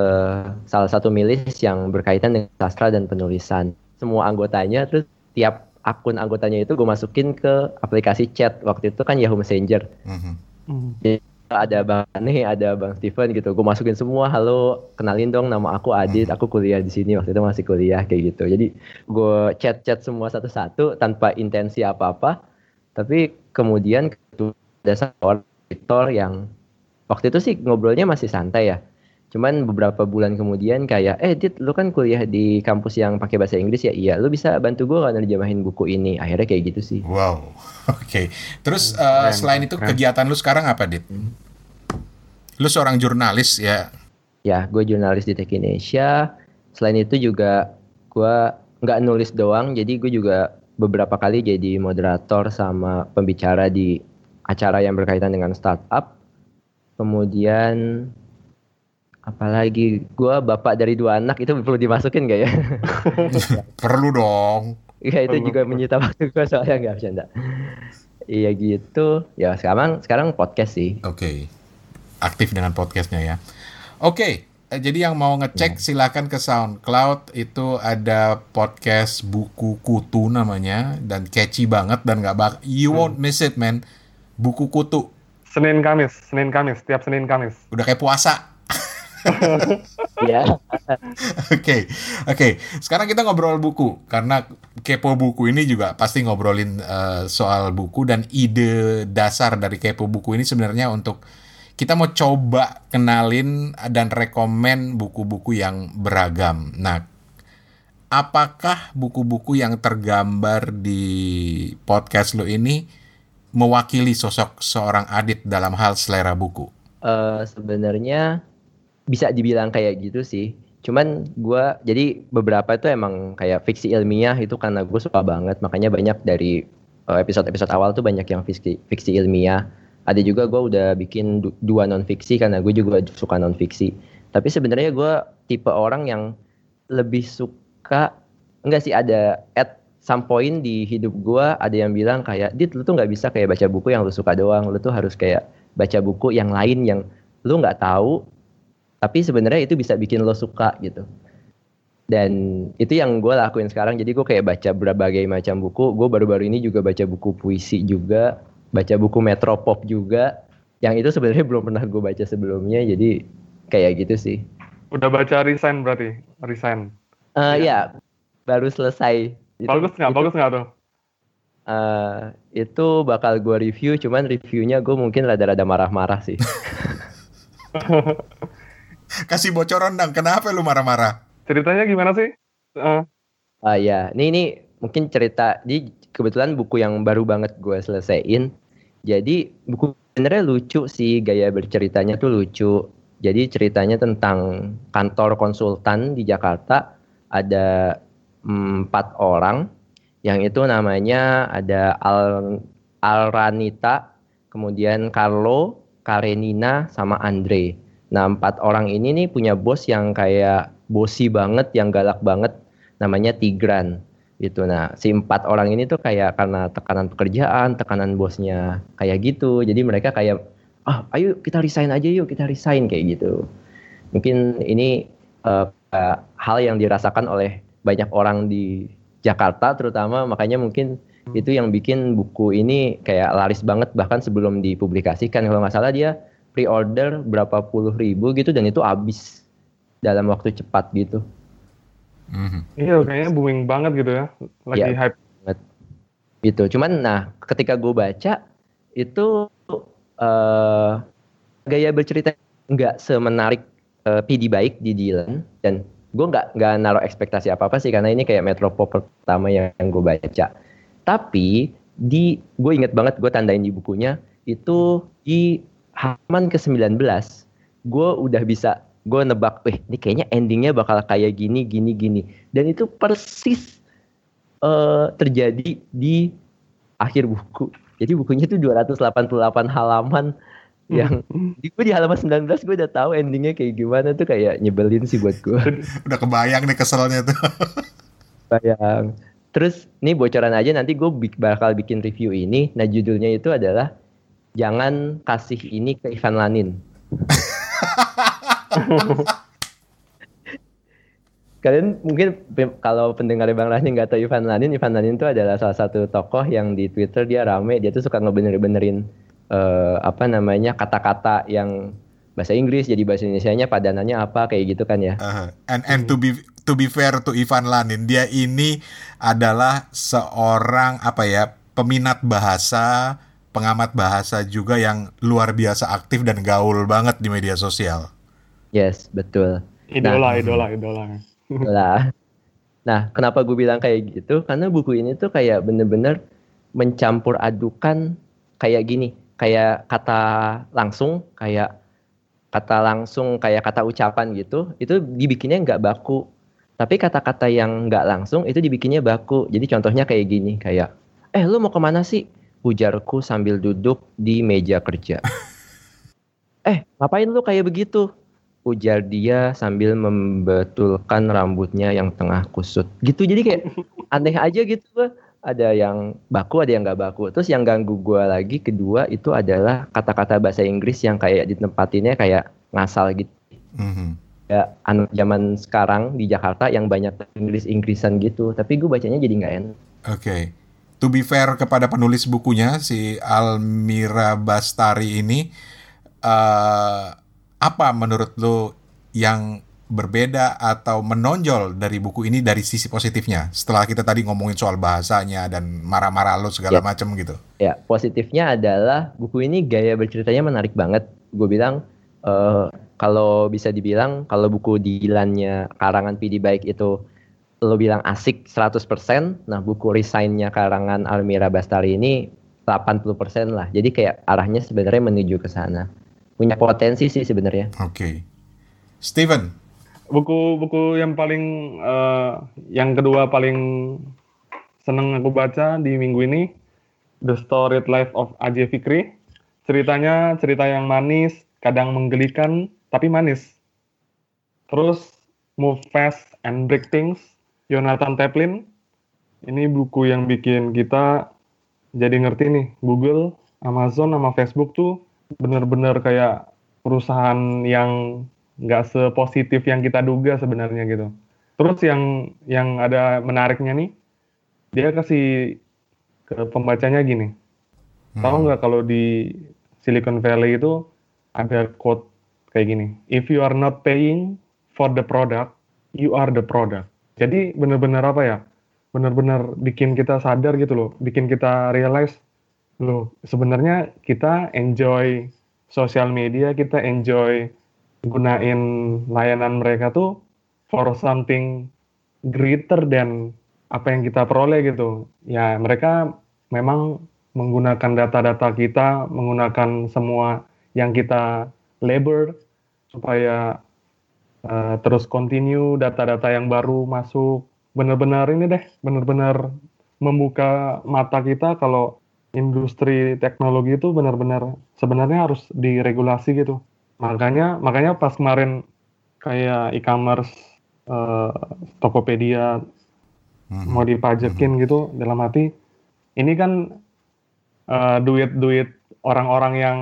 salah satu milis yang berkaitan dengan sastra dan penulisan. Semua anggotanya terus tiap akun anggotanya itu gue masukin ke aplikasi chat. Waktu itu kan Yahoo Messenger. Mm -hmm. Ada Bang Ane, ada Bang Steven gitu. Gue masukin semua, halo, kenalin dong nama aku Adit, aku kuliah di sini waktu itu masih kuliah kayak gitu. Jadi gue chat-chat semua satu-satu tanpa intensi apa-apa. Tapi kemudian ada seorang editor yang waktu itu sih ngobrolnya masih santai ya. Cuman beberapa bulan kemudian kayak, eh Dit, lu kan kuliah di kampus yang pakai bahasa Inggris ya? Iya, lu bisa bantu gue kan nerjemahin buku ini. Akhirnya kayak gitu sih. Wow, (laughs) oke. Okay. Terus uh, selain itu kegiatan lu sekarang apa, Dit? Lu seorang jurnalis ya? Ya, gue jurnalis di Tech Indonesia. Selain itu juga gue nggak nulis doang, jadi gue juga beberapa kali jadi moderator sama pembicara di acara yang berkaitan dengan startup. Kemudian apalagi gue bapak dari dua anak itu perlu dimasukin gak ya (laughs) perlu dong Iya itu juga menyita waktu gue soalnya nggak bercanda. Iya gitu. Ya sekarang sekarang podcast sih. Oke. Okay. Aktif dengan podcastnya ya. Oke. Okay. Jadi yang mau ngecek ya. silakan ke SoundCloud itu ada podcast buku kutu namanya dan catchy banget dan nggak bak you won't hmm. miss it man buku kutu Senin Kamis Senin Kamis tiap Senin Kamis udah kayak puasa Ya. Oke, oke. Sekarang kita ngobrol buku karena kepo buku ini juga pasti ngobrolin uh, soal buku dan ide dasar dari kepo buku ini sebenarnya untuk kita mau coba kenalin dan rekomen buku-buku yang beragam. Nah, apakah buku-buku yang tergambar di podcast lo ini mewakili sosok seorang Adit dalam hal selera buku? Uh, sebenarnya bisa dibilang kayak gitu sih. Cuman gue jadi beberapa itu emang kayak fiksi ilmiah itu karena gue suka banget. Makanya banyak dari eh, episode-episode awal tuh banyak yang fiksi, fiksi ilmiah. Ada juga gue udah bikin dua non fiksi karena gue juga suka non fiksi tapi sebenarnya gue tipe orang yang lebih suka enggak sih ada at some point di hidup gue ada yang bilang kayak dit lu tuh nggak bisa kayak baca buku yang lu suka doang. Lu tuh harus kayak baca buku yang lain yang lu nggak tahu tapi sebenarnya itu bisa bikin lo suka gitu. Dan itu yang gue lakuin sekarang. Jadi gue kayak baca berbagai macam buku. Gue baru-baru ini juga baca buku puisi juga. Baca buku metropop juga. Yang itu sebenarnya (laughs) belum pernah gue baca sebelumnya. Jadi kayak gitu sih. Udah baca resign berarti? Resign. Uh, ya baru selesai. Bagus nggak? bagus nggak tuh? Uh, itu bakal gue review, cuman reviewnya gue mungkin rada-rada marah-marah sih. (laughs) (laughs) Kasih bocoran dong, kenapa lu marah-marah? Ceritanya gimana sih? Uh. Uh, ya, ini ini mungkin cerita. Jadi kebetulan buku yang baru banget gue selesaiin. Jadi buku sebenarnya lucu sih, gaya berceritanya tuh lucu. Jadi ceritanya tentang kantor konsultan di Jakarta. Ada empat orang, yang itu namanya ada Al Alranita, kemudian Carlo, Karenina, sama Andre Nah empat orang ini nih punya bos yang kayak bosi banget, yang galak banget, namanya Tigran gitu. Nah si empat orang ini tuh kayak karena tekanan pekerjaan, tekanan bosnya kayak gitu. Jadi mereka kayak ah ayo kita resign aja yuk kita resign kayak gitu. Mungkin ini uh, uh, hal yang dirasakan oleh banyak orang di Jakarta terutama makanya mungkin itu yang bikin buku ini kayak laris banget bahkan sebelum dipublikasikan kalau nggak salah dia pre-order berapa puluh ribu gitu dan itu habis dalam waktu cepat gitu. Mm-hmm. Iya kayaknya booming banget gitu ya, lagi ya, hype. Banget. Gitu. Cuman nah ketika gue baca itu uh, gaya bercerita nggak semenarik uh, PD baik di Dylan dan gue nggak nggak naruh ekspektasi apa apa sih karena ini kayak metropop pertama yang, yang gue baca. Tapi di gue inget banget gue tandain di bukunya itu di halaman ke-19 gue udah bisa gue nebak, eh ini kayaknya endingnya bakal kayak gini, gini, gini. Dan itu persis uh, terjadi di akhir buku. Jadi bukunya tuh 288 halaman yang di gue di halaman 19 gue udah tahu endingnya kayak gimana tuh kayak nyebelin sih buat gue. udah kebayang nih keselnya tuh. Bayang. Terus nih bocoran aja nanti gue bakal bikin review ini. Nah judulnya itu adalah jangan kasih ini ke Ivan Lanin. (laughs) Kalian mungkin kalau pendengar Bang Rani nggak tahu Ivan Lanin, Ivan Lanin itu adalah salah satu tokoh yang di Twitter dia rame, dia tuh suka ngebener-benerin uh, apa namanya kata-kata yang bahasa Inggris jadi bahasa Indonesia-nya padanannya apa kayak gitu kan ya. Uh, and and to be to be fair to Ivan Lanin, dia ini adalah seorang apa ya peminat bahasa, pengamat bahasa juga yang luar biasa aktif dan gaul banget di media sosial. Yes, betul. Idola, nah, idola, idola. Idola. Nah, kenapa gue bilang kayak gitu? Karena buku ini tuh kayak bener-bener mencampur adukan kayak gini, kayak kata langsung, kayak kata langsung, kayak kata ucapan gitu, itu dibikinnya nggak baku. Tapi kata-kata yang nggak langsung itu dibikinnya baku. Jadi contohnya kayak gini, kayak, eh lu mau ke mana sih? Ujarku sambil duduk di meja kerja. (laughs) eh, ngapain lu kayak begitu? ujar dia sambil membetulkan rambutnya yang tengah kusut. Gitu jadi kayak (laughs) aneh aja gitu gua. Ada yang baku, ada yang nggak baku. Terus yang ganggu gue lagi kedua itu adalah kata-kata bahasa Inggris yang kayak ditempatinnya kayak ngasal gitu. Mm-hmm. Ya anak zaman sekarang di Jakarta yang banyak Inggris-Inggrisan gitu. Tapi gue bacanya jadi nggak enak. Oke. Okay. To be fair kepada penulis bukunya si Almira Bastari ini, uh, apa menurut lo yang berbeda atau menonjol dari buku ini dari sisi positifnya? Setelah kita tadi ngomongin soal bahasanya dan marah-marah lo segala ya. macam gitu. Ya positifnya adalah buku ini gaya berceritanya menarik banget. Gue bilang uh, kalau bisa dibilang kalau buku Dilannya karangan PD baik itu lo bilang asik 100% nah buku Resignnya karangan Almira Bastari ini 80% lah jadi kayak arahnya sebenarnya menuju ke sana punya potensi sih sebenarnya. Oke. Okay. Steven. Buku-buku yang paling uh, yang kedua paling seneng aku baca di minggu ini The Storied Life of Ajay Fikri. Ceritanya cerita yang manis, kadang menggelikan tapi manis. Terus Move Fast and Break Things, Jonathan Taplin. Ini buku yang bikin kita jadi ngerti nih, Google, Amazon, sama Facebook tuh benar-benar kayak perusahaan yang nggak sepositif yang kita duga sebenarnya gitu. Terus yang yang ada menariknya nih, dia kasih ke pembacanya gini. Hmm. Tahu nggak kalau di Silicon Valley itu ada quote kayak gini. If you are not paying for the product, you are the product. Jadi benar-benar apa ya? Benar-benar bikin kita sadar gitu loh, bikin kita realize loh sebenarnya kita enjoy sosial media kita enjoy gunain layanan mereka tuh for something greater than apa yang kita peroleh gitu ya mereka memang menggunakan data-data kita menggunakan semua yang kita labor supaya uh, terus continue data-data yang baru masuk benar-benar ini deh benar-benar membuka mata kita kalau industri teknologi itu benar-benar sebenarnya harus diregulasi gitu. Makanya makanya pas kemarin kayak e-commerce uh, Tokopedia hmm. mau dipajakin hmm. gitu dalam hati ini kan uh, duit-duit orang-orang yang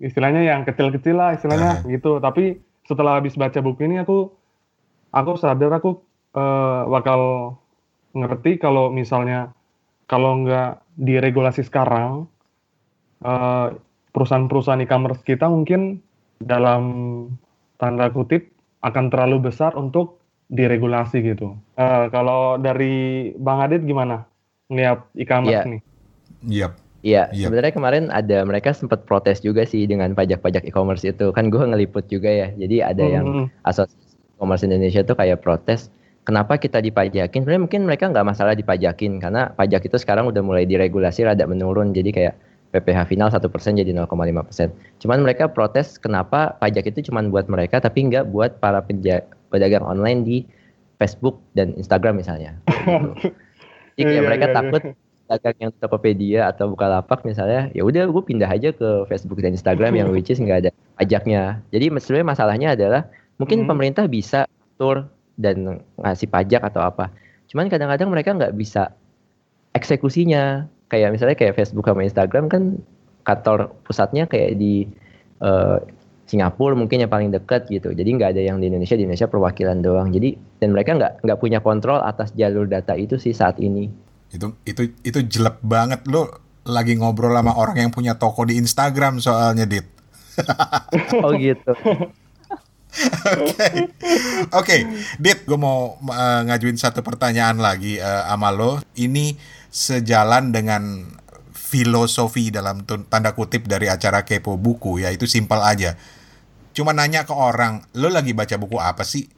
istilahnya yang kecil-kecil lah istilahnya uh. gitu. Tapi setelah habis baca buku ini aku aku sadar aku uh, bakal ngerti kalau misalnya kalau nggak diregulasi sekarang, uh, perusahaan-perusahaan e-commerce kita mungkin dalam tanda kutip akan terlalu besar untuk diregulasi gitu. Uh, kalau dari Bang Adit gimana ngeliat e-commerce yeah. nih? Iya. Iya, yep. sebenarnya kemarin ada mereka sempat protes juga sih dengan pajak-pajak e-commerce itu. Kan gue ngeliput juga ya. Jadi ada hmm. yang asosiasi e-commerce Indonesia tuh kayak protes kenapa kita dipajakin? Sebenarnya mungkin mereka nggak masalah dipajakin karena pajak itu sekarang udah mulai diregulasi rada menurun. Jadi kayak PPh final satu persen jadi 0,5 persen. Cuman mereka protes kenapa pajak itu cuma buat mereka tapi nggak buat para pedagang online di Facebook dan Instagram misalnya. (laughs) Jadi kayak iya, mereka iya, iya. takut dagang yang Tokopedia atau Bukalapak misalnya, ya udah gue pindah aja ke Facebook dan Instagram yang which is nggak ada pajaknya. Jadi sebenarnya masalahnya adalah mungkin hmm. pemerintah bisa atur dan ngasih pajak atau apa. Cuman kadang-kadang mereka nggak bisa eksekusinya. Kayak misalnya kayak Facebook sama Instagram kan kantor pusatnya kayak di uh, Singapura mungkin yang paling dekat gitu. Jadi nggak ada yang di Indonesia, di Indonesia perwakilan doang. Jadi dan mereka nggak nggak punya kontrol atas jalur data itu sih saat ini. Itu itu itu jelek banget lo lagi ngobrol sama orang yang punya toko di Instagram soalnya, Dit. (laughs) oh gitu. (laughs) Oke, oke, Dit, gue mau uh, ngajuin satu pertanyaan lagi uh, sama lo. Ini sejalan dengan filosofi dalam tanda kutip dari acara kepo buku ya itu simpel aja. Cuma nanya ke orang, lo lagi baca buku apa sih?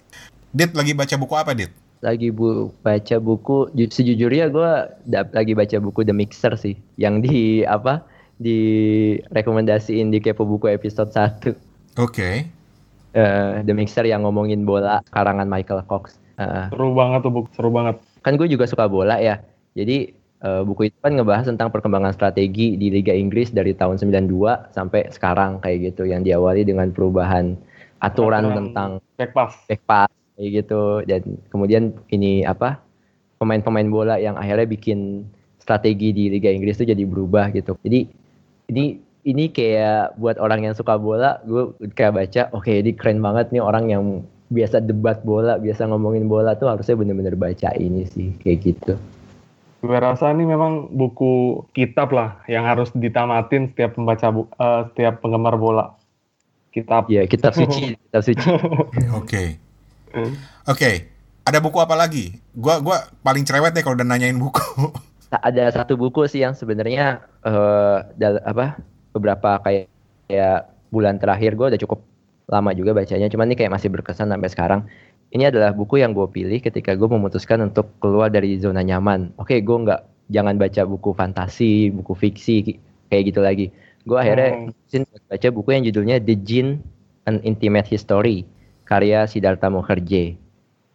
Dit lagi baca buku apa, Dit? Lagi bu baca buku sejujurnya gue lagi baca buku The Mixer sih yang di apa di rekomendasiin di kepo buku episode 1. Oke. Okay uh, The Mixer yang ngomongin bola karangan Michael Cox. Uh, seru banget tuh buku, seru banget. Kan gue juga suka bola ya. Jadi uh, buku itu kan ngebahas tentang perkembangan strategi di Liga Inggris dari tahun 92 sampai sekarang kayak gitu yang diawali dengan perubahan aturan Aturan tentang back pass. Back pass kayak gitu dan kemudian ini apa? pemain-pemain bola yang akhirnya bikin strategi di Liga Inggris itu jadi berubah gitu. Jadi ini ini kayak buat orang yang suka bola, gue kayak baca, oke okay, ini keren banget nih orang yang biasa debat bola, biasa ngomongin bola tuh harusnya bener-bener baca ini sih, kayak gitu. Gue rasa ini memang buku kitab lah yang harus ditamatin setiap pembaca bu uh, setiap penggemar bola. Kitab. Iya, kitab suci, kitab suci. (laughs) Oke. Oke. Ada buku apa lagi? Gua gua paling cerewet deh kalau udah nanyain buku. Ada satu buku sih yang sebenarnya uh, apa beberapa kayak kayak bulan terakhir gue udah cukup lama juga bacanya cuman ini kayak masih berkesan sampai sekarang ini adalah buku yang gue pilih ketika gue memutuskan untuk keluar dari zona nyaman oke gue nggak jangan baca buku fantasi buku fiksi kayak gitu lagi gue akhirnya hmm. baca buku yang judulnya The Jinn An Intimate History karya Siddhartha Mukherjee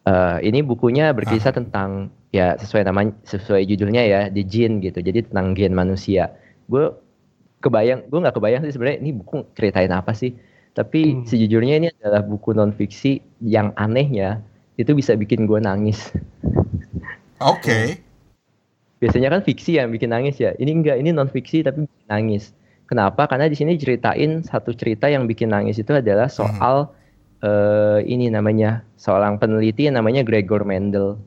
uh, ini bukunya berkisah ah. tentang ya sesuai namanya sesuai judulnya ya The Jinn gitu jadi tentang gen manusia gue kebayang gue nggak kebayang sih sebenarnya ini buku ceritain apa sih tapi hmm. sejujurnya ini adalah buku non fiksi yang anehnya itu bisa bikin gue nangis (laughs) oke okay. biasanya kan fiksi yang bikin nangis ya ini enggak ini non fiksi tapi bikin nangis kenapa karena di sini ceritain satu cerita yang bikin nangis itu adalah hmm. soal hmm. Uh, ini namanya seorang peneliti namanya Gregor Mendel.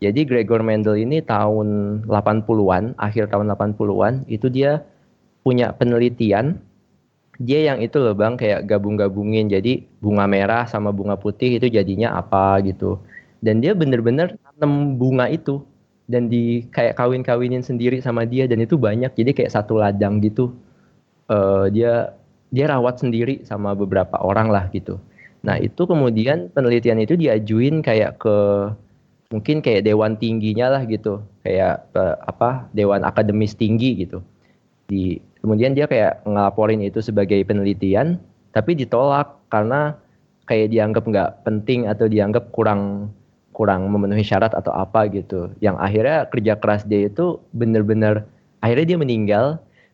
Jadi Gregor Mendel ini tahun 80-an, akhir tahun 80-an, itu dia punya penelitian. Dia yang itu loh bang kayak gabung-gabungin. Jadi bunga merah sama bunga putih itu jadinya apa gitu. Dan dia bener-bener tanam bunga itu. Dan di kayak kawin-kawinin sendiri sama dia dan itu banyak. Jadi kayak satu ladang gitu. Uh, dia dia rawat sendiri sama beberapa orang lah gitu nah itu kemudian penelitian itu diajuin kayak ke mungkin kayak dewan tingginya lah gitu. Kayak uh, apa dewan akademis tinggi gitu. Di kemudian dia kayak ngelaporin itu sebagai penelitian tapi ditolak karena kayak dianggap nggak penting atau dianggap kurang kurang memenuhi syarat atau apa gitu. Yang akhirnya kerja keras dia itu bener-bener akhirnya dia meninggal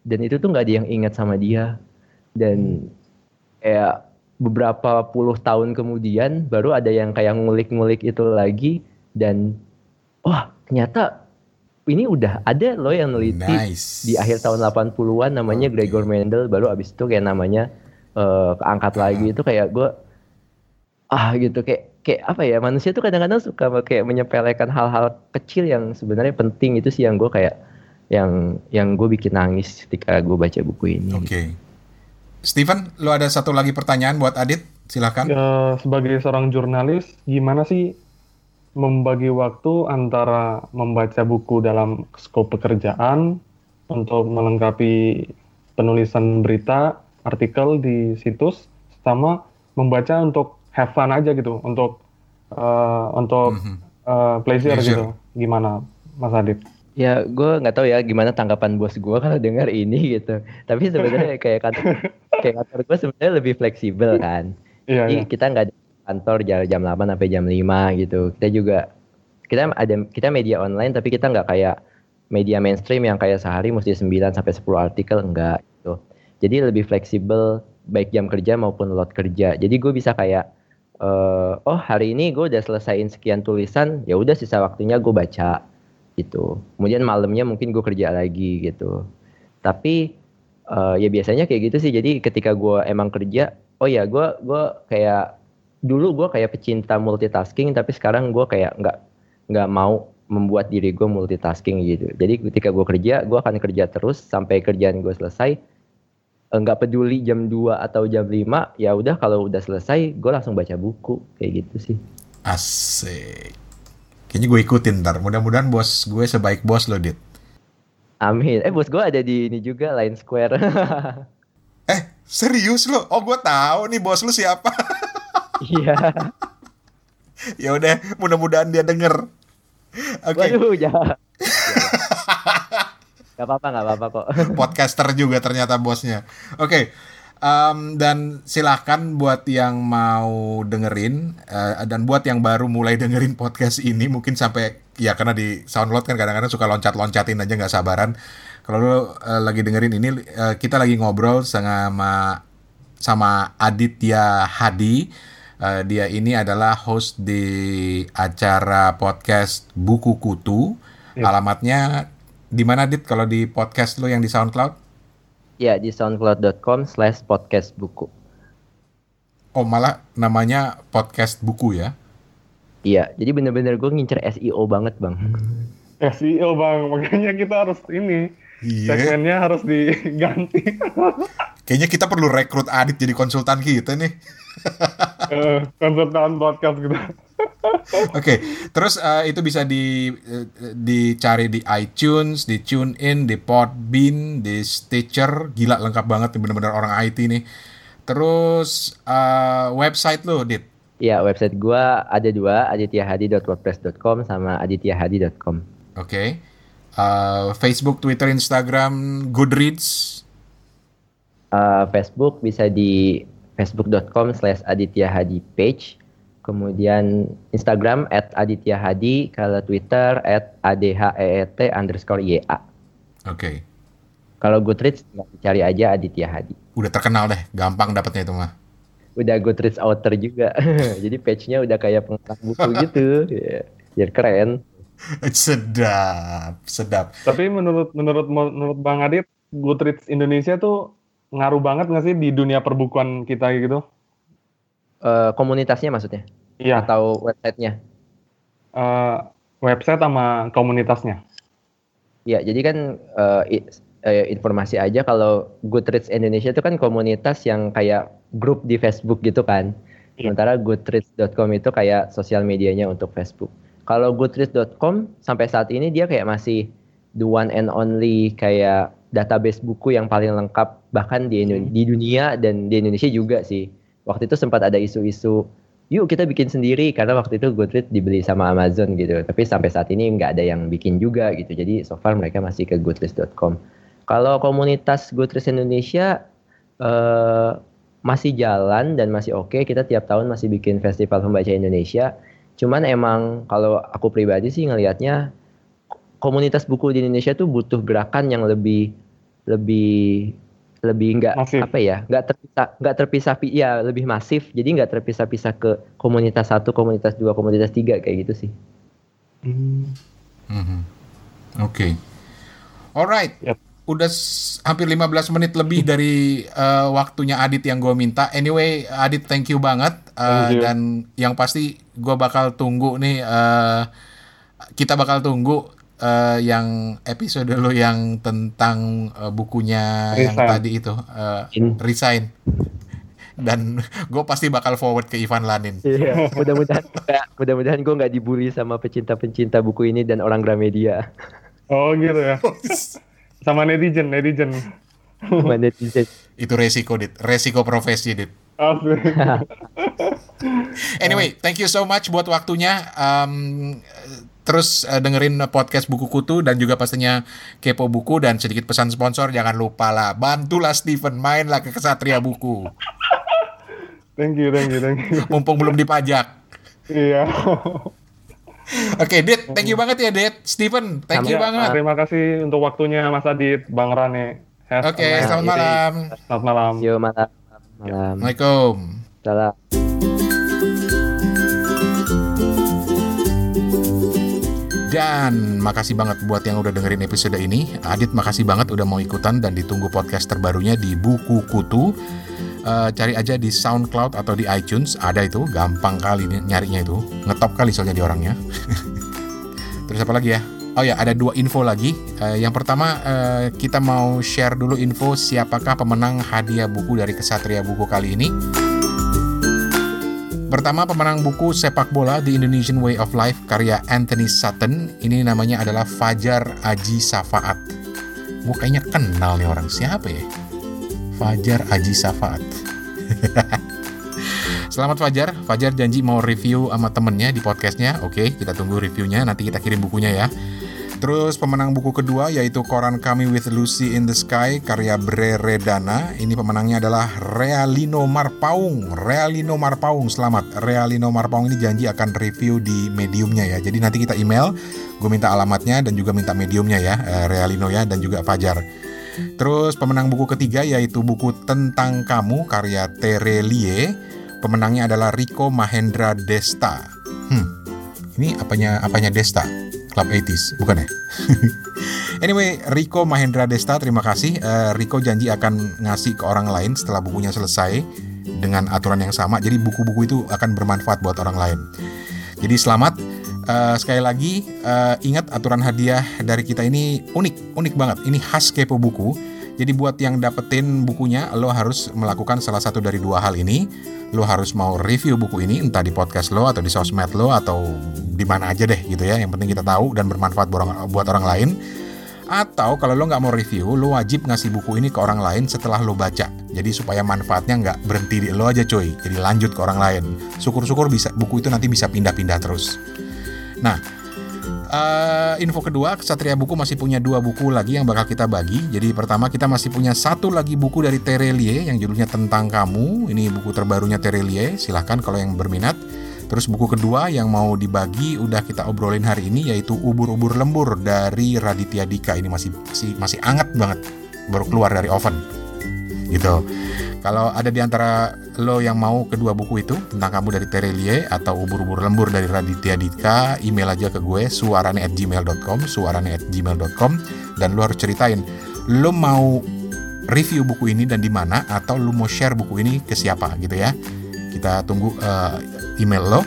dan itu tuh nggak ada yang ingat sama dia. Dan kayak beberapa puluh tahun kemudian baru ada yang kayak ngulik-ngulik itu lagi dan wah ternyata ini udah ada loh yang neliti nice. di akhir tahun 80-an namanya okay. Gregor Mendel baru abis itu kayak namanya uh, keangkat uh. lagi itu kayak gue ah gitu kayak kayak apa ya manusia tuh kadang-kadang suka kayak menyepelekan hal-hal kecil yang sebenarnya penting itu sih yang gue kayak yang yang gue bikin nangis ketika gue baca buku ini. Oke. Okay. Steven, lo ada satu lagi pertanyaan buat Adit? Silahkan. Ya, sebagai seorang jurnalis, gimana sih membagi waktu antara membaca buku dalam skop pekerjaan untuk melengkapi penulisan berita, artikel di situs, sama membaca untuk have fun aja gitu, untuk uh, untuk mm -hmm. uh, pleasure, pleasure gitu. Gimana, Mas Adit? Ya, gue nggak tahu ya gimana tanggapan bos gue kalau dengar ini gitu. Tapi sebenarnya (laughs) kayak kantor, kayak kantor gue sebenarnya lebih fleksibel kan. Iya, Jadi iya. kita nggak kantor jam jam 8 sampai jam 5 gitu. Kita juga kita ada kita media online tapi kita nggak kayak media mainstream yang kayak sehari mesti 9 sampai 10 artikel enggak gitu. Jadi lebih fleksibel baik jam kerja maupun load kerja. Jadi gue bisa kayak uh, oh hari ini gue udah selesaiin sekian tulisan, ya udah sisa waktunya gue baca gitu. Kemudian malamnya mungkin gue kerja lagi gitu. Tapi uh, ya biasanya kayak gitu sih. Jadi ketika gue emang kerja, oh ya gue gue kayak dulu gue kayak pecinta multitasking tapi sekarang gue kayak nggak nggak mau membuat diri gue multitasking gitu. Jadi ketika gue kerja, gue akan kerja terus sampai kerjaan gue selesai. Enggak peduli jam 2 atau jam 5, ya udah kalau udah selesai, gue langsung baca buku kayak gitu sih. Asik. Kayaknya gue ikutin ntar. Mudah-mudahan bos gue sebaik bos lo, Dit. Amin. Eh bos gue ada di ini juga, Line Square. (laughs) eh, serius lo? Oh gue tahu nih bos lo siapa. (laughs) Iya. ya udah, mudah-mudahan dia denger. Oke. Okay. Waduh, jahat. (laughs) gak apa-apa, gak apa-apa kok. Podcaster juga ternyata bosnya. Oke. Okay. Um, dan silahkan buat yang mau dengerin uh, dan buat yang baru mulai (laughs) dengerin podcast ini mungkin sampai ya karena di SoundCloud kan kadang-kadang suka loncat-loncatin aja nggak sabaran. Kalau lo uh, lagi dengerin ini uh, kita lagi ngobrol sama sama Aditya Hadi. Uh, dia ini adalah host di acara podcast Buku Kutu. Ya. Alamatnya di mana Dit kalau di podcast lo yang di SoundCloud? Ya, di soundcloud.com slash podcast buku. Oh, malah namanya podcast buku ya? Iya, jadi bener-bener gue ngincer SEO banget, Bang. SEO, Bang. Makanya kita harus ini. Iya. Segmennya harus diganti. (laughs) Kayaknya kita perlu rekrut Adit jadi konsultan kita nih. uh, konsultan podcast gitu. Oke, okay. terus uh, itu bisa di uh, dicari di iTunes, di TuneIn, di Podbean, di Stitcher. Gila lengkap banget nih bener-bener orang IT nih. Terus uh, website lo, Dit? Ya, website gua ada dua, adityahadi.wordpress.com sama adityahadi.com. Oke. Okay. Uh, Facebook, Twitter, Instagram, Goodreads. Uh, Facebook bisa di facebook.com slash adityahadi page kemudian Instagram at Aditya Hadi, kalau Twitter at adheet underscore ya. Oke. Okay. Kalau Goodreads cari aja Aditya Hadi. Udah terkenal deh, gampang dapetnya itu mah. Udah Goodreads author juga, (laughs) jadi page-nya udah kayak pengarang buku (laughs) gitu, ya, biar keren. Sedap, sedap. Tapi menurut menurut menurut Bang Adit, Goodreads Indonesia tuh ngaruh banget nggak sih di dunia perbukuan kita gitu? Uh, komunitasnya maksudnya? Iya. Atau websitenya? Uh, website sama komunitasnya. Ya, jadi kan uh, informasi aja kalau Goodreads Indonesia itu kan komunitas yang kayak grup di Facebook gitu kan. Ya. Sementara Goodreads.com itu kayak sosial medianya untuk Facebook. Kalau Goodreads.com sampai saat ini dia kayak masih the one and only kayak database buku yang paling lengkap bahkan di, hmm. di dunia dan di Indonesia juga sih waktu itu sempat ada isu-isu yuk kita bikin sendiri karena waktu itu Goodreads dibeli sama Amazon gitu. Tapi sampai saat ini nggak ada yang bikin juga gitu. Jadi so far mereka masih ke goodreads.com kalau komunitas Goodreads Indonesia uh, masih jalan dan masih oke okay. kita tiap tahun masih bikin festival pembaca Indonesia. Cuman emang kalau aku pribadi sih ngelihatnya komunitas buku di Indonesia tuh butuh gerakan yang lebih lebih lebih nggak apa ya nggak terpisah nggak terpisah ya lebih masif jadi nggak terpisah-pisah ke komunitas satu komunitas dua komunitas tiga kayak gitu sih hmm. hmm. oke okay. alright yep. udah hampir 15 menit lebih dari uh, waktunya Adit yang gue minta anyway Adit thank you banget uh, thank you. dan yang pasti gue bakal tunggu nih uh, kita bakal tunggu uh, yang episode lo yang tentang uh, bukunya resign. yang tadi itu uh, resign dan (laughs) gue pasti bakal forward ke Ivan Lanin. Iya, mudah-mudahan (laughs) mudah-mudahan gue nggak dibully sama pecinta-pecinta buku ini dan orang Gramedia. Oh gitu ya. (laughs) sama netizen, netizen. Sama netizen. Itu resiko, Dit. Resiko profesi, Dit. anyway, thank you so much buat waktunya. Um, terus uh, dengerin podcast buku kutu dan juga pastinya kepo buku dan sedikit pesan sponsor jangan lupa lah bantulah Steven mainlah ke kesatria buku thank you thank you thank you (laughs) mumpung belum dipajak iya Oke, okay, Dit, thank you banget ya, Dit. Steven, thank you banget. Terima kasih untuk waktunya, Mas Adit, Bang Rane. Oke, okay, selamat malam. Selamat malam. Yo, malam. Malam. Assalamualaikum. Salam. Dan makasih banget buat yang udah dengerin episode ini. Adit makasih banget udah mau ikutan dan ditunggu podcast terbarunya di Buku Kutu. Uh, cari aja di SoundCloud atau di iTunes, ada itu, gampang kali nyarinya itu. Ngetop kali soalnya di orangnya. (laughs) Terus apa lagi ya? Oh ya, ada dua info lagi. Uh, yang pertama, uh, kita mau share dulu info siapakah pemenang hadiah buku dari Kesatria Buku kali ini. Pertama, pemenang buku Sepak Bola The Indonesian Way of Life karya Anthony Sutton. Ini namanya adalah Fajar Aji Safaat. Gue kayaknya kenal nih orang. Siapa ya? Fajar Aji Safaat. (laughs) Selamat Fajar. Fajar janji mau review sama temennya di podcastnya. Oke, kita tunggu reviewnya. Nanti kita kirim bukunya ya. Terus pemenang buku kedua yaitu Koran Kami with Lucy in the Sky karya Bre Redana. Ini pemenangnya adalah Realino Marpaung. Realino Marpaung, selamat. Realino Marpaung ini janji akan review di mediumnya ya. Jadi nanti kita email, gue minta alamatnya dan juga minta mediumnya ya, eh, Realino ya dan juga Fajar. Terus pemenang buku ketiga yaitu buku Tentang Kamu karya Terelie. Pemenangnya adalah Riko Mahendra Desta. Hmm, ini apanya apanya Desta? Club 80s, bukan ya? (laughs) anyway, Riko Mahendra Desta, terima kasih. Uh, Riko janji akan ngasih ke orang lain setelah bukunya selesai dengan aturan yang sama. Jadi buku-buku itu akan bermanfaat buat orang lain. Jadi selamat. Uh, sekali lagi uh, ingat aturan hadiah dari kita ini unik, unik banget. Ini khas kepo buku. Jadi buat yang dapetin bukunya, lo harus melakukan salah satu dari dua hal ini. Lo harus mau review buku ini entah di podcast lo atau di sosmed lo atau di mana aja deh gitu ya. Yang penting kita tahu dan bermanfaat buat orang lain. Atau kalau lo nggak mau review lo wajib ngasih buku ini ke orang lain setelah lo baca. Jadi supaya manfaatnya nggak berhenti di lo aja coy jadi lanjut ke orang lain. Syukur-syukur bisa buku itu nanti bisa pindah-pindah terus. Nah uh, info kedua, Kesatria Buku masih punya dua buku lagi yang bakal kita bagi. Jadi pertama kita masih punya satu lagi buku dari Terelie yang judulnya Tentang Kamu. Ini buku terbarunya Terelie. Silahkan kalau yang berminat. Terus buku kedua yang mau dibagi udah kita obrolin hari ini yaitu Ubur-ubur lembur dari Raditya Dika. Ini masih masih masih anget banget baru keluar dari oven. Gitu. Kalau ada di antara lo yang mau kedua buku itu tentang kamu dari Terelie atau ubur-ubur lembur dari Raditya Dika, email aja ke gue suarane at dan lo harus ceritain lo mau review buku ini dan di mana atau lo mau share buku ini ke siapa gitu ya. Kita tunggu uh, email lo.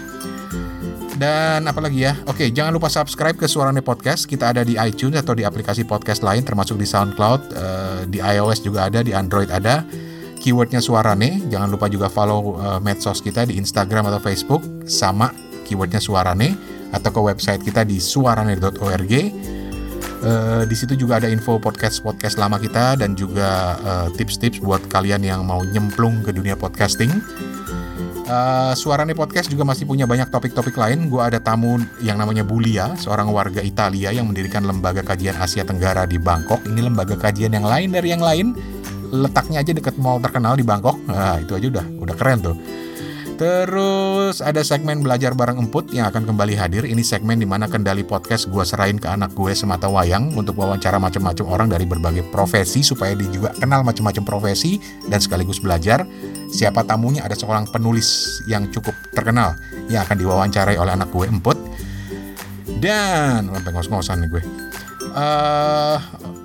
Dan apalagi ya? Oke, jangan lupa subscribe ke Suarane Podcast. Kita ada di iTunes atau di aplikasi podcast lain termasuk di SoundCloud, uh, di iOS juga ada, di Android ada keywordnya Suarane. Jangan lupa juga follow uh, medsos kita di Instagram atau Facebook sama keywordnya Suarane atau ke website kita di suarane.org. Uh, di situ juga ada info podcast podcast lama kita dan juga eh, tips-tips uh, buat kalian yang mau nyemplung ke dunia podcasting. Uh, Suarane Podcast juga masih punya banyak topik-topik lain. Gue ada tamu yang namanya Bulia, seorang warga Italia yang mendirikan lembaga kajian Asia Tenggara di Bangkok. Ini lembaga kajian yang lain dari yang lain letaknya aja deket mall terkenal di Bangkok. Nah, itu aja udah udah keren tuh. Terus ada segmen belajar bareng emput yang akan kembali hadir. Ini segmen di mana kendali podcast gue serahin ke anak gue semata wayang untuk wawancara macam-macam orang dari berbagai profesi supaya dia juga kenal macam-macam profesi dan sekaligus belajar. Siapa tamunya ada seorang penulis yang cukup terkenal yang akan diwawancarai oleh anak gue emput. Dan sampai ngos-ngosan nih gue. Uh,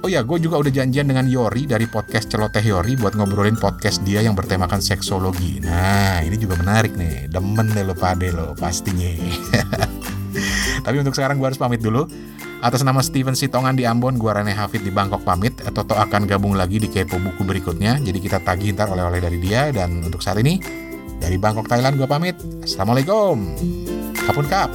Oh ya, gue juga udah janjian dengan Yori dari podcast Celoteh Yori buat ngobrolin podcast dia yang bertemakan seksologi. Nah, ini juga menarik nih. Demen deh lo pade lo, pastinya. (laughs) Tapi untuk sekarang gue harus pamit dulu. Atas nama Steven Sitongan di Ambon, gue Rane Hafid di Bangkok pamit. Toto akan gabung lagi di Kepo Buku berikutnya. Jadi kita tagih ntar oleh-oleh dari dia. Dan untuk saat ini, dari Bangkok Thailand gue pamit. Assalamualaikum. Kapun kap.